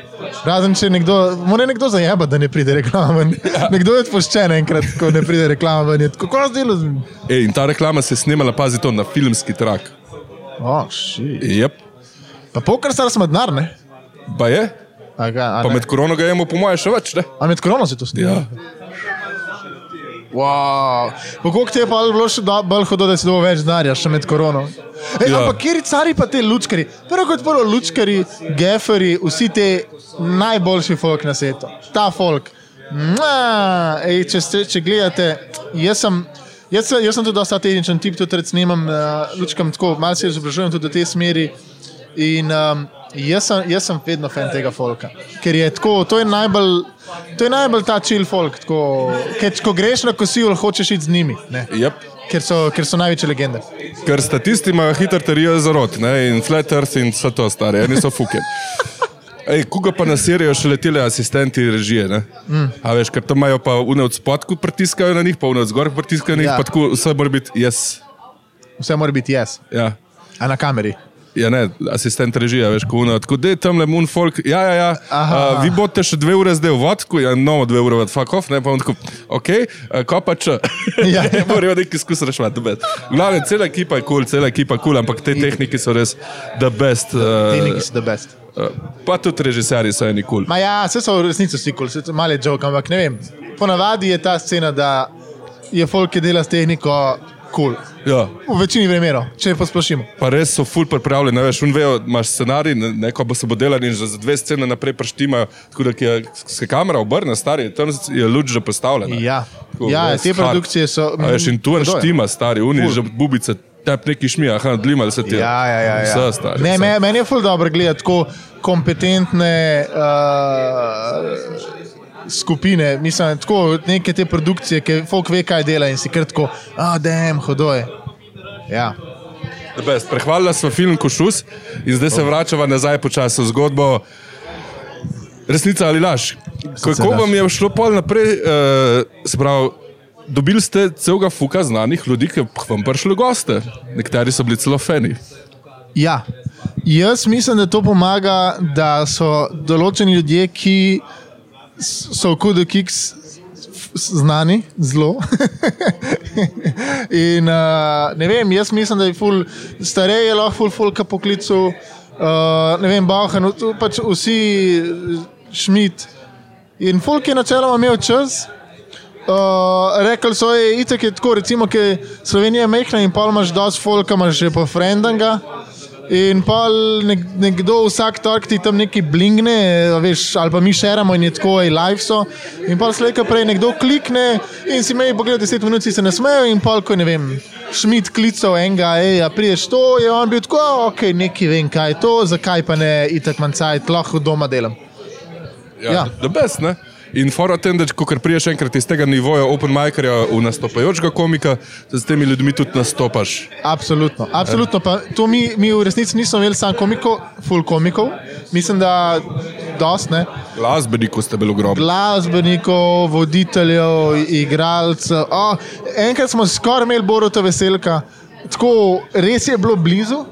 Razen če nekdo, mora nekdo zajeba, da ne pride reklama ven. Nekdo je odpoščen enkrat, ko ne pride reklama ven. Je kot zdelo. E, in ta reklama se je snimala, pazi to, na filmski trak. Oh, shit. Yep. Pa pokar star smo denar, ne? Pa je? A, ga, a, Pa ne? med korono ga jemo, po mojem, še več. Ne? a med korono si to snimil? Ja. Wow. Pa koliko ti je pa bilo še do- bolj hodo, da si dobil več denarja, še med korono? Ej, ja. Ampak kjer cari pa te lučkari? Prvo kot prvo lučkari, geferi, vsi te najboljši folk na svetu. Ta folk. Mua! Ej, če, ste, če gledate, jaz sem. Jaz, jaz sem tudi dosta tehničen tip, tudi snimam, uh, lučkam tako, malo se izobražujem tudi v tej smeri. In um, jaz, sem, jaz sem vedno fan tega folka, ker je tako, to je najbolj, to je najbolj ta chill folk. Tako, ker, ko greš na kosilo, hočeš iti z njimi, ne, Yep. ker, so, ker so največje legende. Ker statisti imajo hiter terijo za rot, ne? in flat earth in vse to stare, eni so fuke. *laughs* Ej, koga pa na serijo še letele asistenti režije, ne? Mm. A veš, ker tam imajo pa une od spodku pritiskajo na njih, pa une od zgor pritiskajo na njih, Ja. pa tako vse mora biti jaz. Vse mora biti jaz, Ja. a na kameri. Ja, ne, asistent režija, veš, ko uno, tako da je tam le mun folk, ja, ja, ja, Aha. uh, vi boste še dve ure zdaj v vodku, ja, no, dve ure v fuck off, ne, pa on tako, ok, uh, ko pa če, *laughs* Ja. *laughs* ja, morajo neki skus reševati, the best. Glavno, cela ekipa je kul, cool, cela ekipa je kul, cool, ampak te tehniki so res the best. Uh, Tehniki so the best. uh, pa tudi režiserji so eni kul. Cool. Ma ja, vse so v resnici vsi kul, cool, malo je joke, ampak ne vem. Ponavadi je ta scena, da je folk, ki dela s tehniko, kul. Cool. Ja. V večini primerov, če posplošimo. Pa res so ful pripravljeni, veš, un vejo, imaš scenarij, ne- neko bo se bo delali in že za dve scene naprej preštimajo, tako da je, se kamera obrne, stari, tam je luč že postavljena. Ja, Tako, ja te hard. produkcije so. A veš, in tu je štima, stari, uni Ful. že bubice, tep neki šmija, aha, dlimali se ti. Ja, ja, ja. ja. Vse stari. Ne, vse. meni je ful dobro gledati tako kompetentne uh, skupine, mislim, tako neke te produkcije, ki folk ve, kaj dela in si kar tako, a da jim hodoje. Ja. Best. Prehvalila smo film Košus in zdaj se vračava nazaj počasi v zgodbo. Resnica ali laž? Kako vam je šlo pol naprej? Uh, se pravi, dobili ste celega fuka znanih ljudi, ki vam prišli goste. Nekateri so bili celo fani. ja. Jaz mislim, da to pomaga, da so določeni ljudje, ki s- so v kudu kiks znani, zelo. *laughs* In uh, ne vem, jaz mislim, da je ful, starej je lahko ful, fulka poklical, uh, ne vem, Bauhan, pač vsi šmit. In folk je načeloma imel čas. Uh, rekli so, da je tako, recimo, ki Slovenija je mehna in pa imaš dosti folka, imaš že po frendanga. In pa nek, nekdo vsak tork ti tam neki blingne, a veš, ali pa mi šeramo in je tako, aj live so. In pa slejka prej nekdo klikne in si meji pogled 10 minut, si se ne smejo in pa, ko ne vem, šmit klical enega, hej, a priješ to, je on bil tako, "A, ok, neki vem, kaj je to, zakaj pa ne itek mancajt, lahko doma delam. Ja, Ja. ja. best, ne? In fora tem, da ko priješ enkrat iz tega nivoja open micerja v nastopajočega komika, da s temi ljudmi tudi nastopaš. Absolutno. Absolutno. Pa to mi, mi v resnici nismo imeli samo komikov, full komikov. Mislim, da dost ne. Glasbenikov ste bili ogromni. Glasbenikov, voditeljev, igralcev. Oh, enkrat smo skoraj imeli Boruta Veselka, tako res je bilo blizu.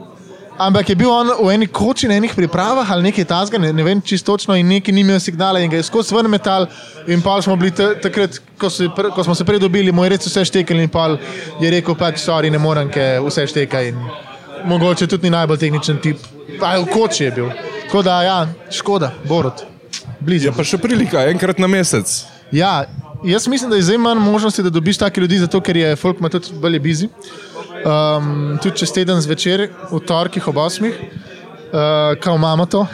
Ampak je bil on v eni koči na enih pripravah ali nekaj tasga, ne, ne vem čisto točno, in neki ni imel signala in ga je skozi ven metal. In pa smo bili ta- takrat, ko, se, pr- ko smo se prej dobili, mu je res vse štekali in pa je rekel, pač, sorry, ne morem, ker vse šteka in mogoče tudi ni najbolj tehničen tip. Pa v koči je bil. Tako da, ja, škoda, Borut, blizu. Je pa še prilika, enkrat na mesec. Ja, jaz mislim, da je zdaj manj možnosti, da dobiš take ljudi, zato ker je folk ima tudi bolj busy. Um, tudi čez teden zvečer, v torkih ob osmih, uh, kao imamo to.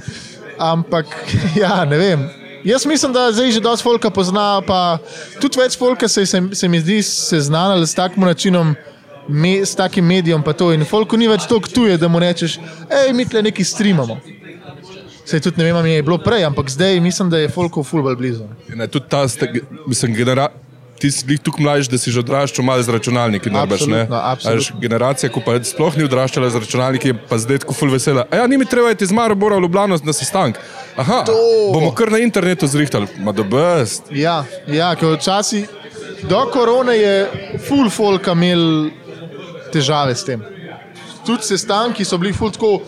*laughs* Ampak, *laughs* ja, ne vem. Jaz mislim, da zdaj že dosti folka pozna, pa tudi več folka se, se, se mi zdi seznanil s takim načinom, me, s takim medijem. pa to. In folku ni več toliko tuje, da mu rečeš, hej, mi tle neki streamamo. Sej tudi ne vem, ali je bilo prej, ampak zdaj mislim, da je folku fulbol blizu. Ne, tudi ta, mislim, genera, ti si tukaj mlajši, da si že odraščal malo z računalniki. najbrž, ne? Absolutno, absolutno. A veš, Generacija, ko pa sploh ni odraščala z računalniki, je pa zdaj tako ful vesela. A ja, ni mi treba iti iz Maribora v Ljubljano na sestanek. Aha, To. bomo kar na internetu zrihtali. Ma da best. Ja, ja ker včasih do korone je full folk imel težave s tem. Tudi sestanki so bili full tako,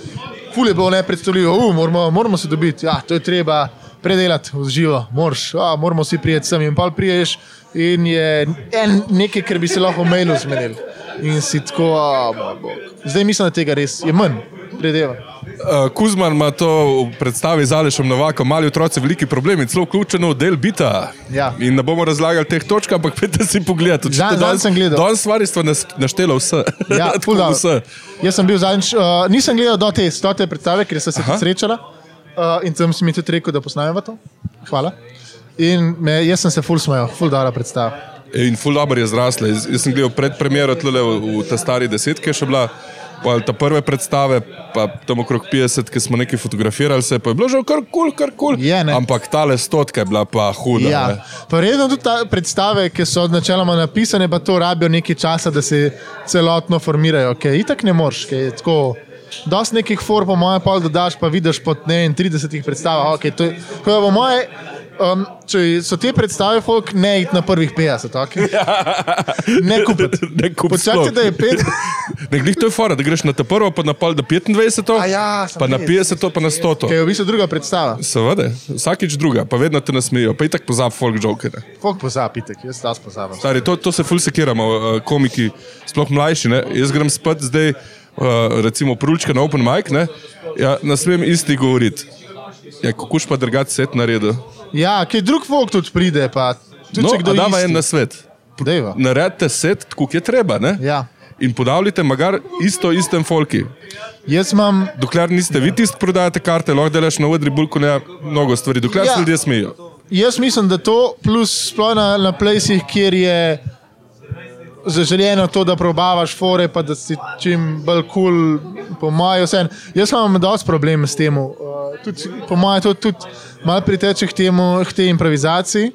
full je bilo nepredstavljivo, uh, moramo, moramo se dobiti, ja, to je treba predelati v živo, morš, a, moramo vsi prijeti sem in pa priješ in je en, nekaj, kar bi se lahko v mailu zmenili. In si tako, a, moj bog. Zdaj mislim, da tega res je manj, predeva. Uh, Kuzman ima to v predstavi z Alešom Novakom, mali otroci, veliki problemi, celo vključeno v del bita. Ja. In ne bomo razlagali teh točk, ampak pete si pogledati. Zanj- zanj sem gledal. Danes stvari stva nas- naštela vse. Ja, *laughs* vse. Jaz sem bil zadnjič, uh, nisem gledal do te stote predstave, ker sem se srečala uh, in tam si mi tudi rekel, da posnamemo to. Hvala. In me, jaz sem se ful smejal, ful dobra predstava. In ful dobro je zrasla. Jaz, jaz sem gledal predpremiero tle v, v ta stari desetki, še bila. Pa ta prve predstave, pa tam okrog 50, ki smo nekaj fotografirali, se pa je bilo že kar kul, kar kul. Je, ne. Ampak tale stotka je bila pa huda. Ja. ne. Pa redno tudi ta predstave, ki so načeloma napisane, pa to rabijo nekaj časa, da se celotno formirajo. Ker itak ne moreš, ker je tako dosti nekih for, po mojem, pol dodaš, pa vidiš po ne vem, 30 predstavah. Okay, to je, to je po moje, um, če so te predstave, folk ne id na prvih 50, okay? *laughs* ne kupiti. Ne kup Počakajte, da je pet. *laughs* Ne, glih to je fora, da greš na prvo, pa na pol do 25, A ja, pa na res. 50, pa na 100. Kaj je v bistvu druga predstava. Seveda, vsakič druga, pa vedno te nasmejijo, pa itak pozab folk jokere. Folk pozabitek, jaz tas pozabim. Stari, to, to se ful sekiramo, uh, komiki, sploh mlajši. Ne? Jaz grem spet zdaj, uh, recimo, prulčka na Open Mic, ne, ja, ne smem isti govoriti. Ja, kukuš pa drgati set na redu. Ja, kaj drug folk tudi pride, pa tudi No, če kdo dava isti. en na svet. Dejva. Naredite set, kot je treba. Ne? Ja. In podavljite magar isto istem folki. Jaz imam, Dokler niste vi tisti, prodajate karte, lahko delaš na odri bulku, ne mnogo stvari, dokler Ja. ja. se ljudje smejijo. jaz mislim, da to, plus sploh na, na plesih, kjer je zaželjeno to, da probavaš fore, pa da si čim bolj kul, cool, po mojem, vse. Jaz imam dosti problem s tem. Uh, tudi, po mojem, to tudi malo priteče k, temu, k tej improvizaciji,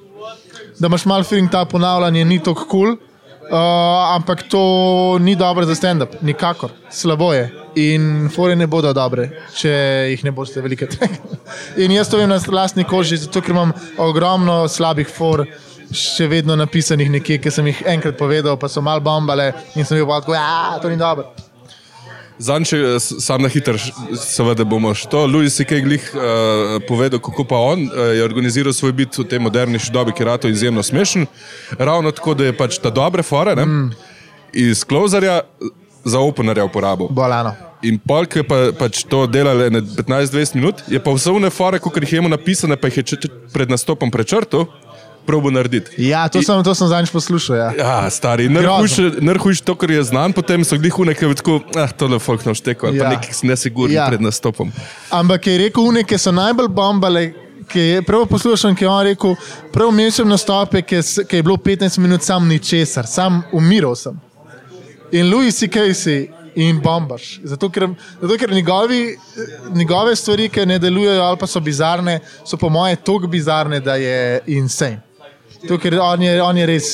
da imaš malo feeling, ta ponavljanje ni tako kul. Cool. Uh, ampak to ni dobro za stand-up, nikakor, slabo je. In fore ne bodo dobre, če jih ne boste veliko tega. *laughs* In jaz to vem na lastni koži, zato ker imam ogromno slabih for, še vedno napisanih nekje, ki sem jih enkrat povedal, pa so mal bombale in sem bil pa tako, ja, to ni dobro. Zanče, sam na hiter, seveda bomo še to. Louis C.K. glih uh, povedal, kako pa on uh, je organiziral svoj bit v tej modernejši dobi, ki je rato izjemno smešen. Ravno tako, da je pač ta dobre fore, ne? Mm. iz klozarja za openerja uporabo. Bolano. In polk je pa, pač to delal 15-20 minut, je pa vse vne fore, kot jih je imel napisane, pa jih je pred nastopom prečrtal, probo narediti. Ja, to sem, to sem zadnjič poslušal. Ja. Ja, stari, najhujš to, kar je znan, potem so glih uneke, tako, ah, tole folk nam šteko, ja. Pa nekih nesigurni Ja. pred nastopom. Ampak je rekel, unike, ki so najbolj bombale. Ki je prav poslušal, ki je on rekel, prav mešam nastope, ki, s- ki je bilo 15 minut sam ničesar, sam umiral sem. In Louis C. Casey in bombaš. Zato, ker, zato, ker njegovi, njegove stvari, ki ne delujejo ali pa so bizarne, so po moje tako bizarne, da je insane. To, ker on je, on je res,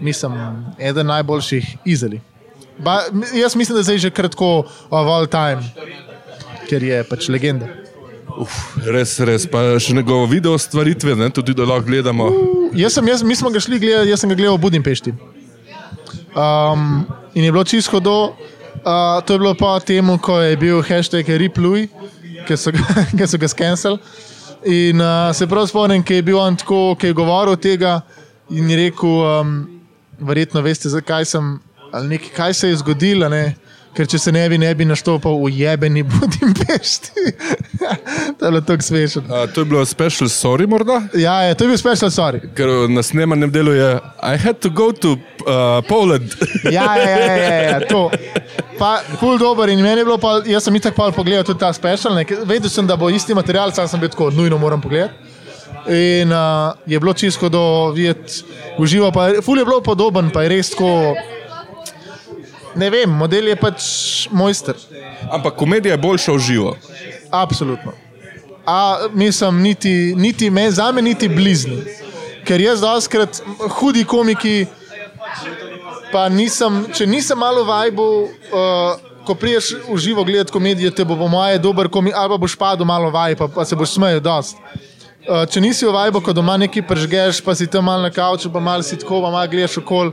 mislim, eden najboljših izeli. Ba, jaz mislim, da zdaj že kratko of all time, ker je pač legenda. Uf, res, res. Pa še njegovo video stvaritve, ne, tudi da lahko gledamo. Jaz sem, jaz, mi smo ga šli gledati, jaz sem ga gledal v Budimpešti. Um, in je bilo čisto do. Uh, to je bilo po tem, ko je bil hashtag Repluj, ki so so ga *laughs* skenirali. In uh, se prav spomnim, ki je bil on tako, ki je govoril tega in je rekel, um, verjetno veste, zakaj sem, ali nekaj, kaj se je zgodilo. Ne? Ker če se ne bi, ne bi naštopal v jebeni Budimpešti. *laughs* to je bilo tako smešno. A, to je bilo special sorry morda, Ja, je, to je bil special sorry. ker na snemanjem delu je I had to go to uh, Poland. *laughs* Ja, ja, ja, ja, ja to. Pa, ful dober in meni je bilo, pa, jaz sem itak pa pogledal tudi ta special, ne, vedel sem, da bo isti material, sam sem bil tako, nujno moram pogledati. In uh, je bilo čisto do videti uživo, pa ful je bilo podoben, pa je res tako. Ne vem, model je pač mojster, Ampak komedija je boljša v živo. absolutno. A mislim, niti, niti me, za me niti blizni. Ker jaz doskrat hudi komiki, pa nisem, če nisem malo vajbu, uh, ko priješ v živo gledati komedijo, te bo po moje dober komik, ali pa boš padel malo vaj, pa, pa se boš smejal dost. Uh, če nisi v vajbu, ko doma nekaj pržgeš, pa si tam malo na kavču, pa malo si tako, pa malo gledaš okol.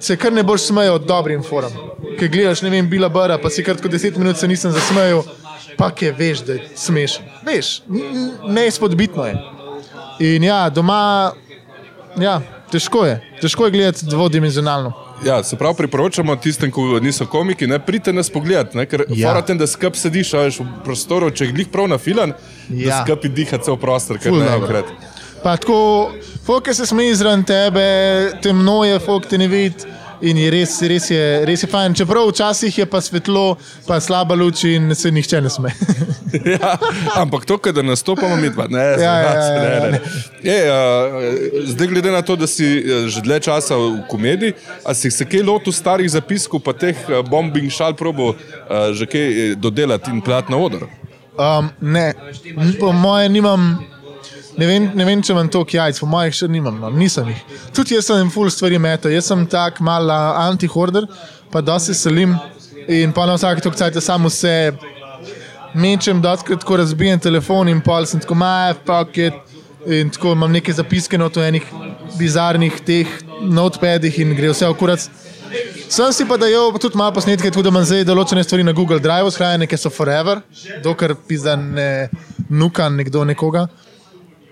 Se kar ne boš smejal dobrim forum. Ker gledaš, ne vem, bila bara, pa si kar tako 10 minut se nisem zasmejal, pa ke veš, da je smešen. Veš, neizpodbitno je. In ja, doma, ja, težko je. Težko je gledati dvodimenzionalno. Ja, se pravi, priporočamo tistem, ki niso komiki, ne pridite nas pogledat, ne, ker Ja. tem, da skrb sediš a veš, v prostoru, če glih prav na filan, ja. Da skrbi diha cel prostor, ker Ful ne enkrat. Pa tako, folk se smeji zraven tebe, temno je, folk te ne vidi. In je res, res, je, res je fajn. Čeprav včasih je pa svetlo, pa slaba luč in se nihče ne sme. *laughs* ja, ampak to, da nastopamo mi dva, ne, Ja, ja, zmagac, ja, ne, ja. ne. Je, uh, zdaj, glede na to, da si eh, že dlje časa v komediji, a si se kaj lotil starih zapiskov, pa teh eh, bombing šal probo uh, že kaj eh, dodelati in plat na odor? Um, ne, po moje nimam. Ne vem, ne vem, če imam to jajc, po mojih še nimam, no, nisem jih. Tudi jaz sem full stvari metal, jaz sem tak mal anti-horder, pa da se selim. In pa na vsake točke cajt samo vse mečem, dotkrat tako razbijem telefon in pol sem tako maj, pocket. In tako imam neke zapiske na enih bizarnih teh notepadih in gre vse okurac. Sem si pa dajal tudi malo posnetke, tako da imam zdaj določene stvari na Google Drive, shranjene, ki so forever, dokler pizda ne nuka nekdo nekoga.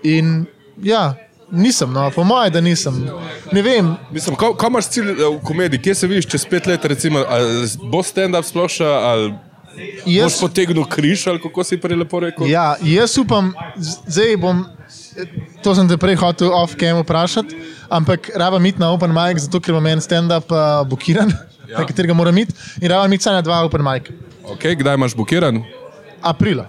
In ja, nisem, no, po mojem, da nisem. Ne vem, Mislim, kaj, kaj imaš cilj eh, v komediji, kje se vidiš čez pet let, recimo, bo stand-up sploh še, ali boš jaz, potegnil križ, ali kako si prej lepo rekel? ja, jaz upam, zdaj bom. To sem te prej hotel off-cam vprašati, ampak rabim iti na Open Mic, zato ker imam en stand-up uh, blokiran, *laughs* ja. na katerega moram iti, in rabim iti na dva Open Mic. Okay, kdaj imaš blokiran? Aprila.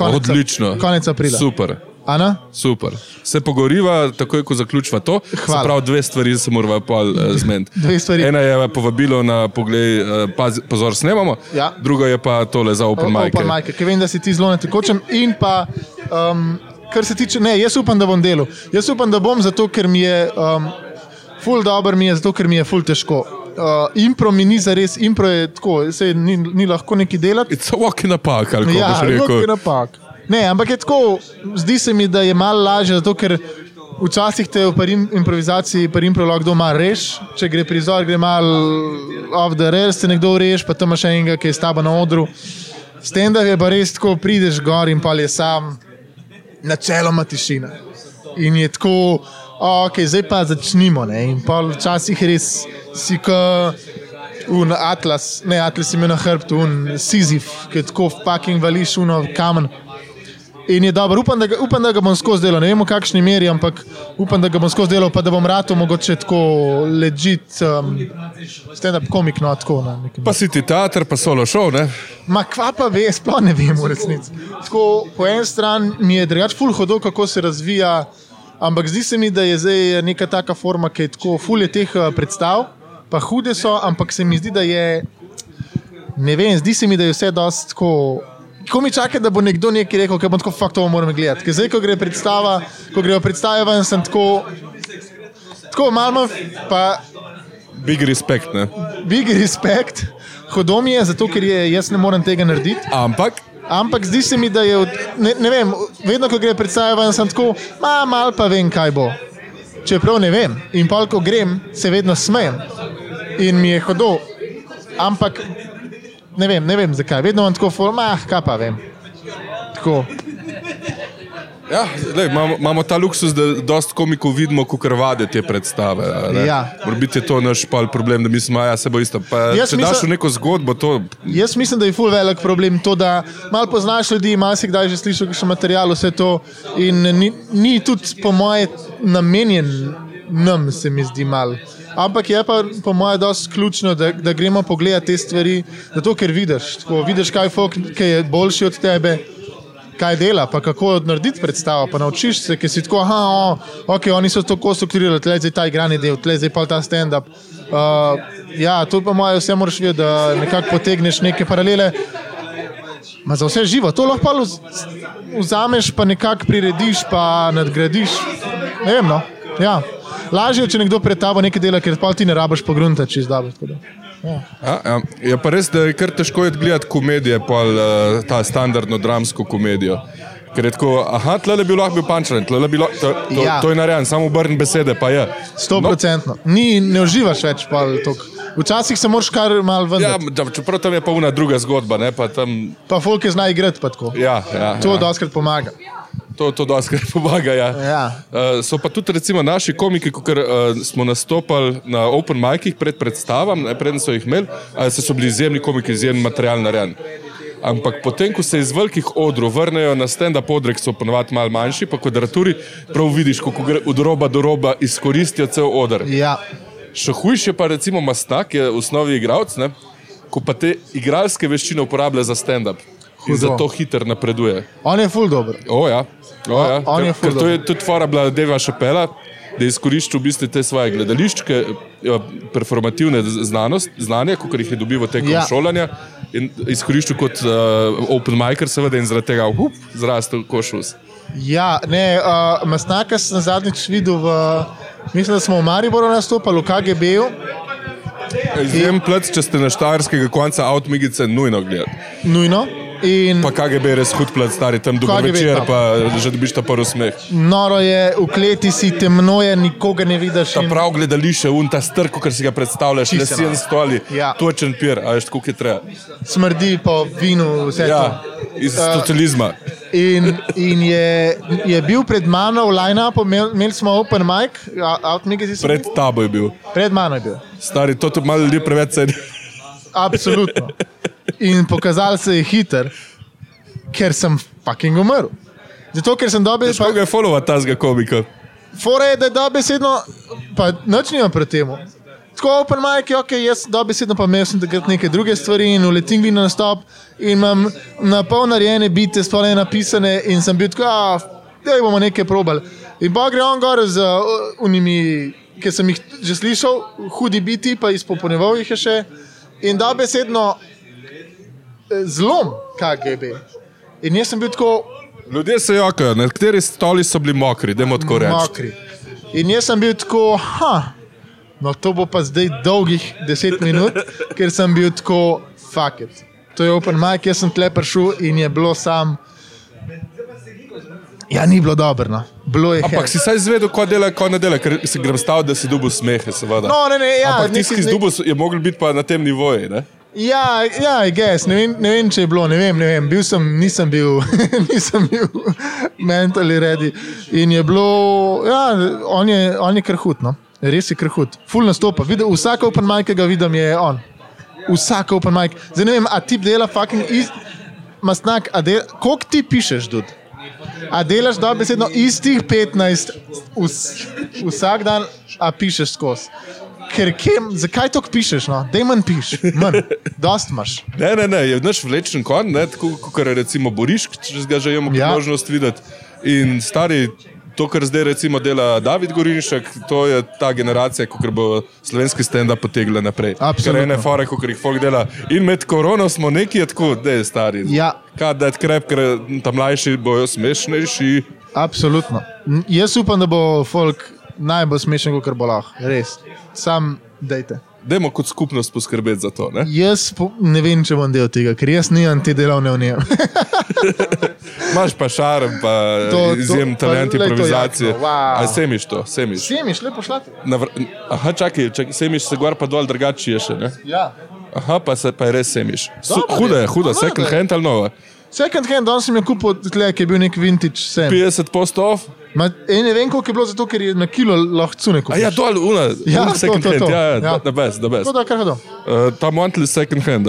Odlično. Konec aprila. Super. Ana? Super. Se pogoriva, takoj ko zaključiva to. Hvala. pravi, dve stvari se moramo pol uh, zmeniti. *laughs* Ena je povabilo na pogled, uh, paz, pozor, snemamo, Ja. druga je pa tole za open mic. Open mic, ker vem, da si ti zelo na tekočem. In pa, um, kar se tiče, ne, jaz upam, da bom delal. Jaz upam, da bom zato, ker mi je um, full dobro, mi je zato, ker mi je full težko. Uh, impro mi ni za res, impro je tako, se ni, ni lahko neki delati. It's a walk in a park, ali kako Ja, boš rekel. lahko je napak. Ne, ampak je tako, zdi se mi, da je malo lažje, zato ker včasih te v improvizaciji, pri impro lahko kdo malo reš, če gre prizor, gre malo off the rails, te nekdo reš, pa tam še enega, ki je s tabo na odru. Stand-up je pa res tako, prideš gor in pa je sam, načeloma tišina. In je tako, ok, zdaj pa začnimo. Ne? In pa včasih res si kot un Atlas, ne Atlas ima na hrbtu, un Sizif, ki tako fucking vališ uno kamen. In je dobro, upam, da ga, upam, da ga bom skozi delal. Ne vem, v kakšni meri, ampak upam, da ga bom skozi delal, pa da bom rado mogoče tako ležit, um, stand-up komik, no tako. Na nekem- Pa si ti teater, pa solo šov, ne? Ma kva pa ve, sploh ne vem, v resnici. Tako, po eni strani mi je drugač ful hodo, kako se razvija, ampak zdi se mi, da je zdaj neka taka forma, ki je tako ful je teh eh, predstav, pa hude so, ampak se mi zdi, da je, ne vem, zdi se mi, da je vse dosti tako. Ko mi čaka, da bo nekdo nekaj rekel, ker bom tako fakt to moram gledati. Ker zdaj, ko gre predstava, ko grejo predstave ven, sem tako, tako malo, pa Big respect, ne? big respect, hodo mi je, zato ker je, jaz ne morem tega narediti. Ampak, Ampak zdi se mi, da je, od- ne, ne vem, vedno, ko gre predstava, sem tako, ma, mal pa vem, kaj bo. Čeprav ne vem. In pa, ko grem, se vedno smejem. In mi je hodo. Ampak ne vem, ne vem zakaj. Vedno imam tako, ful, ma, kaj pa vem. Tako. ja, lej, imamo, imamo ta luksus, da dosta komikov vidimo, ko krvade te predstave. Ja. Morbiti je to naš pol problem, da mislimo, da se bo isto. Pa, če daš mislim- v neko zgodbo, to Jaz mislim, da je ful velik problem to, da malo poznaš ljudi, malo si kdaj že slišal kakšen material, vse to. In ni, ni tudi, po moje, namenjen nam, se mi zdi mal. Ampak je pa, po moje, dosti ključno, da, da gremo pogledati te stvari, zato ker vidiš, tako, vidiš kaj folk, ki je boljši od tebe. Kaj dela, pa kako narediti predstavo, pa naučiš se, ker si tako, ah, oh, ok, oni so tako strukturirali, tle zdaj ta igrani del, tle zdaj pa ta stand-up. Uh, ja, to pa moje vse moraš vedeti, da nekako potegneš neke paralele. Ma za vse živo, to lahko vzameš, pa nekako prirediš, pa nadgradiš. Ne vem, no. Ja. Lažje je, če nekdo pred tabo nekaj dela, ker pa ti ne rabiš čez dobro. tako da. Ja. Ja, ja. Je pa res, da je kar težko gledati komedije, pol, uh, ta standardno dramsko komedijo. Ker je tako, aha, tle bi lahko bil pančren, tle bi lahko, to, to, Ja. to je narejen, samo obrni besede, pa je. Sto procentno. Ni, ne uživaš več pa toliko. Včasih se moraš kar mal Ja, vendar. da- čeprav tam je pa una druga zgodba, ne, pa tam, Pa folk je zna igrati pa tako. ja, ja, To ja. doskrat pomaga. To, to dosti *laughs* pomaga, ja. Ja. Uh, so pa tudi recimo naši komiki, ko uh, smo nastopali na open micih pred predstavam, ne, preden so jih imeli, uh, so bili izjemni komiki, izjemen material narejen. Ampak potem, ko se iz velikih odrov vrnejo na stand-up odre, ki so ponovadi malo manjši, pa kvadraturi, prav vidiš, kako gre od roba do roba izkoristijo cel odr. Ja. Še hujše pa recimo Mastak, ki je v osnovi igralec, ko pa te igralske veščine uporablja za stand-up. Hudo. zato hiter napreduje. On je full dober. O, ja. O, ja. On je Ker, ful ker to je tudi fora bila Deva Šapela, da je izkoristil v bistvu te svoje gledališke, ja, performativne znanost, znanja, kot jih je dobival tekom Ja. ja. šolanja, in izkoristil kot uh, open micer, seveda, in zaradi tega up, zrastel košus. Ja, ne, uh, Masnaka sem zadnjič videl, v, mislim, da smo v Mariboru nastopali, v KGB-ju. Izjem plec, če ste na štajerskega konca avtomigice, nujno gledati. Nujno. In Pa KGB je res hud plec, stari tam dolgo KGB večer, pa. pa že dobiš ta prvi smeh. noro je, v kleti si temno je, nikoga ne vidiš. Ta in- prav gledališče, un ta strk, kar si ga predstavljaš, Čisto lesen noro. stoli, Ja. točen pir, a veš, koliko je treba. smrdi po vinu, vse Ja, to. iz Eh, socializma. In, in je, je bil pred mano v line-upu, imeli imel smo open mic, avtomik je Pred tabo je bil. pred mano je bil. Stari, to tu malo ljudi preveč ceni. Absolutno. In pokazal se je hiter, ker sem fucking umrl. Zato, ker sem dobil. Težko ga je followati tazga komika. Fora je, da je dobesedno, pa noč nimam pred tem. Tako open mic je, ok, jaz dobesedno pa imel sem takrat neke druge stvari in uletim na nastop in imam na pol narejene bite, sploh ne napisane in sem bil tako, da bomo nekaj probali. In pa gre on gor z uh, unimi, ki sem jih že slišal, hudi biti, pa izpopolnjeval jih je še in dobesedno eh, zlom KGB. In jaz sem bil tako, Ljudje se jokajo, nekateri stoli so bili mokri, dajmo tako reči. mokri. In jaz sem bil tako, ha, no to bo pa zdaj dolgih 10 minut, *laughs* ker sem bil tako, fuck it. To je open mic, jaz sem tle prišel in je bilo sam. Ja, ni bilo dobro, no. bilo. Ampak si saj izvedel, ko dela, ko ne dela, ker si grem stav, da si dubu smehe, seveda. No, ne, ne, ja, Ampak tisti, ki neki- dubu je mogel biti pa na tem nivoju. Ne? Ja, ja, gess, ne, ne vem, če je bilo, ne vem, ne vem. Bil sem, nisem bil, *laughs* nisem bil mentally ready. In je bilo, ja, on je, on je krhut, no. res je krhut. Full nastopa, videl, vsak open mic, ki ga vidim, je on. Vsak open mic. Zdaj ne vem, a ti dela fucking ist, masnak, koliko ti pišeš, dud? A delaš dobesedno istih 15 vs, vsak dan, a pišeš skozi. Ker kem, zakaj to pišeš? No? Dej manj piš, manj, dost imaš. Ne, ne, ne, je naš vlečen konj, ne, tako kot recimo Borišk, če ga že imamo Ja. možnost videti. In stari, to, kar zdaj recimo dela David Gorinšek, to je ta generacija, ko bo slovenski stand-up potegla naprej. Absolutno. Ker ene fore, ko jih folk dela. In med korono smo neki tako, da je stari. Ja. Kaj da je krep, ker tam mlajši bojo smešnejši. Absolutno. N- Jaz upam, da bo folk najbolj smešen, kot bo lahko. Res. Sam dejte. Dajmo kot skupnost poskrbeti za to. Ne? Jaz po, ne vem, če bom del tega, ker jaz nimam te delovne v njem. *laughs* Imaš pa šarm, pa To- izjemen talent improvizacije. wow. A semiš to, semiš. Semiš, lepo šlati. Na vr... Aha, čakaj, čakaj, semiš se gor pa dol, drugače je še. Ne? Ja. Aha, pa se pa res semiš. Su, Dobro huda je. huda, second hand ali nova. Second hand, danes sem jo kupil, tle, ki je bil nek vintage sem. 50 postov. Ma, ej, ne vem, koliko je bilo, zato ker je na kilo lahko cune A kupiti. ja, dol, una, Ja, una to, second to, hand, to. ja, ja, Ja. the best, the best. Tako da, kar hodam. Uh, ta mantel je second hand.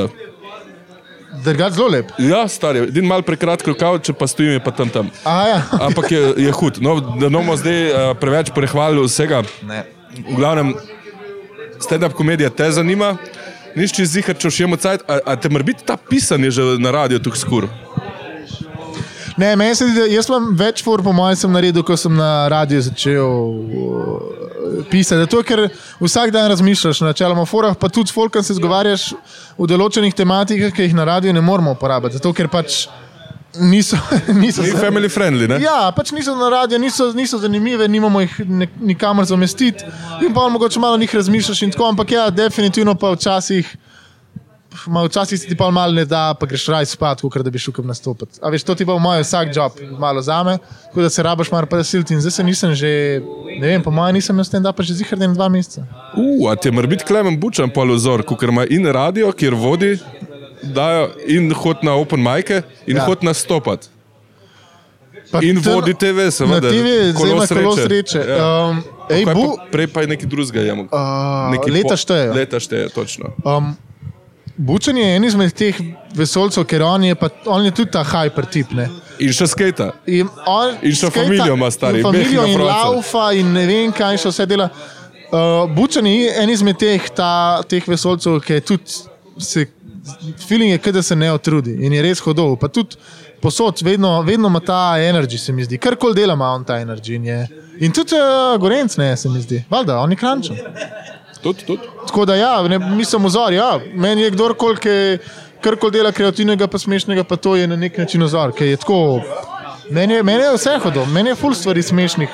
Drugač zelo lep. Ja, star je, edin mal prekratko rokav, če pa stojim, je pa tam tam. Aha, ja. Ampak je, je hud. No, da ne bomo zdaj uh, preveč prehvalili vsega. Ne. V glavnem, stand-up komedija te zanima. Niš čez zihar, če še imamo cajt, a, a te mora biti ta pisanje že na radiju tukaj skur. Ne, meni se zdi, da jaz imam več for, po mojem, sem naredil, ko sem na radiju začel uh, pisati. Zato, ker vsak dan razmišljaš, načeloma, v forah, pa tudi s folkom se zgovarjaš v določenih tematikah, ki jih na radiju ne moremo uporabiti. Zato, ker pač niso. *laughs* niso Ni family friendly, ne? Ja, pač niso na radiju, niso, niso zanimive, nimamo jih ne, nikamor zamestiti. In pa mogoče malo o njih razmišljaš in tako, ampak ja, definitivno pa včasih. Ma včasih se ti pa malo ne da, pa greš raj spat, kot da bi šel kam nastopiti. A veš, to ti pa v moj vsak job malo zame, tako da se rabaš mar pa silti. In zdaj se nisem že, ne vem, po mojem nisem imel stand-up že zihar ne dva meseca. Uh, a te mora biti Klemen Bučan polozor, ker ima in radio, kjer vodi, dajo in hod na open majke in Ja. hod nastopati. Pa In vodi TV, seveda. TV, ima kolo sreče. Ja. Um, ej, Kaj bu, pa, prej pa je nekaj drugega. uh, leta štejejo. Leta šteje, točno. Um, Bučen je en izmed teh vesolcev, ker on je, pa, on je tudi ta hyper tip. Ne? In še skate. In, on, In še skejta- familijo ima, stari, in Familijo in laufa in ne vem, kaj še vse dela. Uh, Bučen je en izmed teh, ta, teh vesolcev, ki je tudi se. Feeling je, da se ne otrudi in je res hodov. Pa tudi posod, vedno, vedno ima ta energy, se mi zdi. Karkoli dela, ima on ta energy. In, je, in tudi uh, Gorenc, ne, se mi zdi. Valjda, on je krančen. Tudi, tudi. Tako da, ja, ne, mislim, ozor. Ja. Meni je kdorkoli, ki karkoli dela kreativnega, pa smešnega, pa to je na nek način ozor. tako- Meni je, meni je vse hodilo, meni je full stvari smešnih.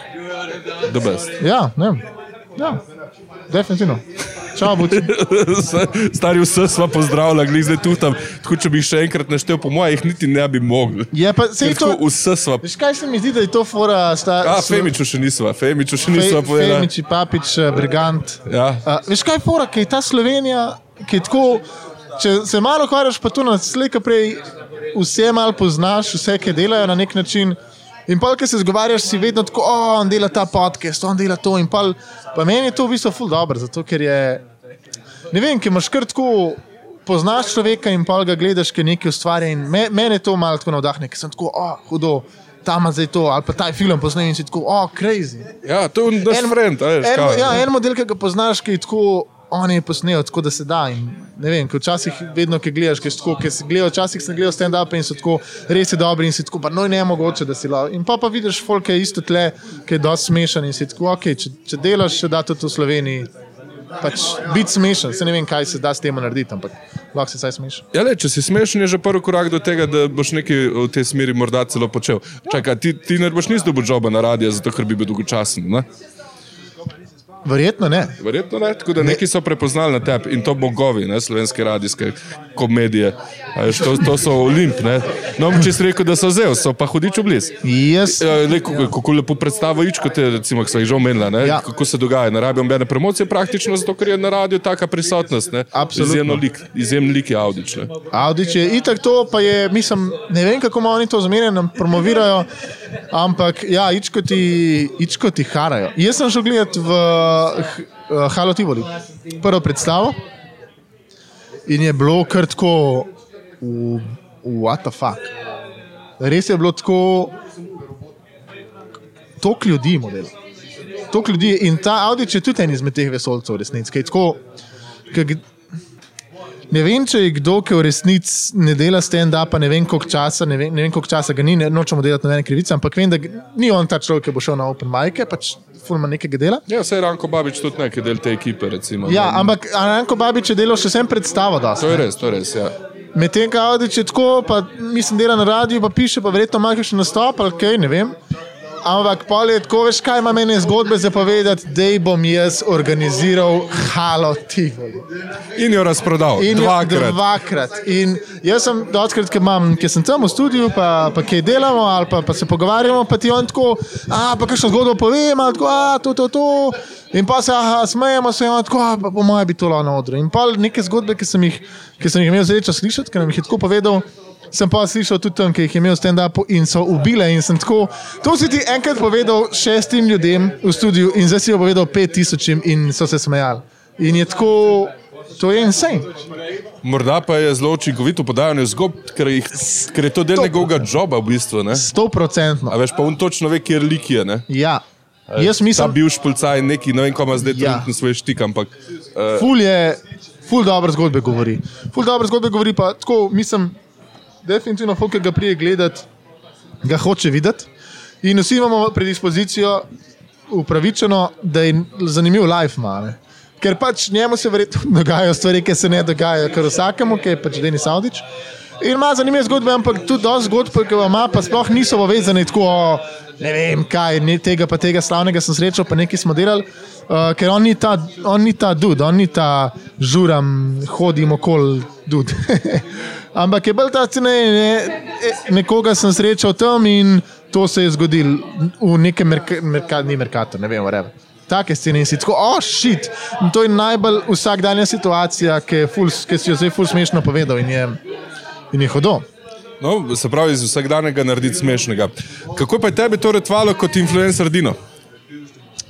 Ja, ne. Ja, definitivno. Čau, buči. *laughs* Stari vse sva pozdravila, glej zdaj tu tam. Tako, če bi še enkrat naštel, po mojem, jih niti ne bi mogli. Je pa se to. Vse sva. Veš, kaj se mi zdi, da je to fora? Sta, A, Femiču še nisva, Femiču še nisva Fe, povedala. Femiči, Papič, eh, Brigant. Ja. Uh, veš kaj je fora, ki je ta Slovenija, ki je tako. Če se malo ukvarjaš, pa tu na slika prej vse malo poznaš, vse, ki delajo na nek način. In pa, ki se zgovarjaš, si vedno tako, o, on dela ta podcast, on dela to. In pol, pa meni je to v bistvu ful dobro, zato ker je, ne vem, ki imaš kar tako, poznaš človeka in pa ga gledaš, ki nekaj ustvarja. In me, mene to malo tako navdahne, ker sem tako, o, hudo, tam zdaj to, ali pa ta film posnemi in si tako, o, crazy. Ja, to je naš En- friend, a veš. En, kao, ja, en model, ki ga poznaš, ki je tako, on je posnel, tako da se da. In, ne vem, včasih, vedno, ki gledaš, ki, tako, ki si gledal, včasih sem gledal stand-up in so tako res dobri in si tako, pa no, ne mogoče, da si lao. In pa pa vidiš, folk je isto tle, ki je dosti smešen in si tako, ok, če, če delaš, še da to v Sloveniji. Pač biti smešen, se ne vem, kaj se da s tem narediti, ampak lahko se saj smešen. Ja, le, če si smešen, je že prvi korak do tega, da boš nekaj v tej smeri morda celo počel. Čakaj, ti, ti ne boš nis dobil joba na radio, zato ker bi bil dolgočasen. Ne? Verjetno ne. Verjetno ne, tako da neki so prepoznali na tebi in to bogovi, ne, slovenske radijske komedije. Veš, to, to so Olimp. Ne. No, če si rekel, da so zel, so pa hudič blizu. Jaz, Ja, le, kako, kako lepo predstaviš, kot je, recimo, ki so jih že omenila, ne, Ja. kako se dogaja. Ne rabijo nobene promocije, praktično zato, ker je na radiju taka prisotnost. Ne. Absolutno. Izjemno lik, izjemen lik je Audič. Ne. Audič je itak to, pa je, mislim, ne vem, kako oni to zmerjeno, promovirajo, ampak ja, ičko ti, ičko ti harajo. Jaz sem šel gledati v eh, Halo Tivoli, prvo predstavo in je bilo kar tako, v, what the fuck. Res je bilo tako, tok ljudi model. Tok ljudi in ta Audič je tudi en izmed teh vesolcev, resnici. tako, Ne vem, če je kdo, ki v resnici ne dela stand-upa, ne vem koliko časa, ne vem, ne vem koliko časa ga ni, ne nočemo delati nobene krivice, ampak vem, da ni on ta človek, ki bo šel na Open Mic, pač fulma nekega dela. Ja, vse je Ranko Babič tudi nekaj del te ekipe. Recimo, Ja, ne. ampak Anko Babič je delal še sem predstavo, da To je res, to je res. Ja. Medtem, ko Audič je tako, pa mislim, dela na radiju, pa piše, pa verjetno ima še nastop ali kaj, ne vem. Ampak pol je tako, veš, kaj ima meni zgodbe za povedati, da bom jaz organiziral Halo Tivoli. In jo razprodal. In dvakrat. dvakrat. In jaz sem dotkrat, ki, imam, ki sem tam v studiu, pa, pa kaj delamo, ali pa, pa se pogovarjamo, pa ti on tako, a pa kakšno zgodbo povem, ali tako, a to, to, to. In pa se aha, smejemo se, on tako, a pa po mojem bi to lahko na odru. In pa neke zgodbe, ki sem jih, ki sem jih imel srečo slišati, ker nam jih je tako povedal. Sem pa slišal tudi tam, ki jih je imel stand-up in so ubile. In sem tako, to si ti enkrat povedal šestim ljudem v studiu, in zdaj si jo povedal pet tisočim, in so se smejali. In je tako, to je insane. Morda pa je zelo učinkovito podajanje zgodb, ker, jih, ker je to del njegovega joba v bistvu. Ne? Sto procentno. A veš, pa on točno ve, kje lik je. Ne? Ja. Jaz Ta mislim, bivši policaj neki, ne vem, kam zdaj Ja. trenutno svoj štik, ampak uh, ful je, ful dobro zgodbe govori. Ful dobro zgodbe govori, pa tako mislim, definitivno folk, ki ga prije gledati, ga hoče videti. In vsi imamo predispozicijo upravičeno, da je zanimiv life male. Ker pač njemu se verjetno *laughs* dogajajo stvari, ki se ne dogajajo kar vsakemu, ki je pač Denis Audič. In ima zanimive zgodbe, ampak tudi dosti zgodb, ki ga ima, pa sploh niso povezane tako, o, ne vem kaj, ne, tega pa tega slavnega sem srečal, pa nekaj smo delali. Uh, ker on ni ta, on ni ta dud, on ni ta žuram, hodim okoli dud. *laughs* Ampak je bolj ta cene, ne, e, nekoga sem srečal tam in to se je zgodilo v nekem merkatu, merka, ni merkatu, ne vem, whatever. Take scene in si tako, oh, shit. In to je najbolj vsakdanja situacija, ki, je ful, ki si jo zdaj ful smešno povedal in je, in je hodo. no, se pravi, iz vsakdanjega narediti smešnega. Kako pa je tebi to retvalo kot influencer Dino?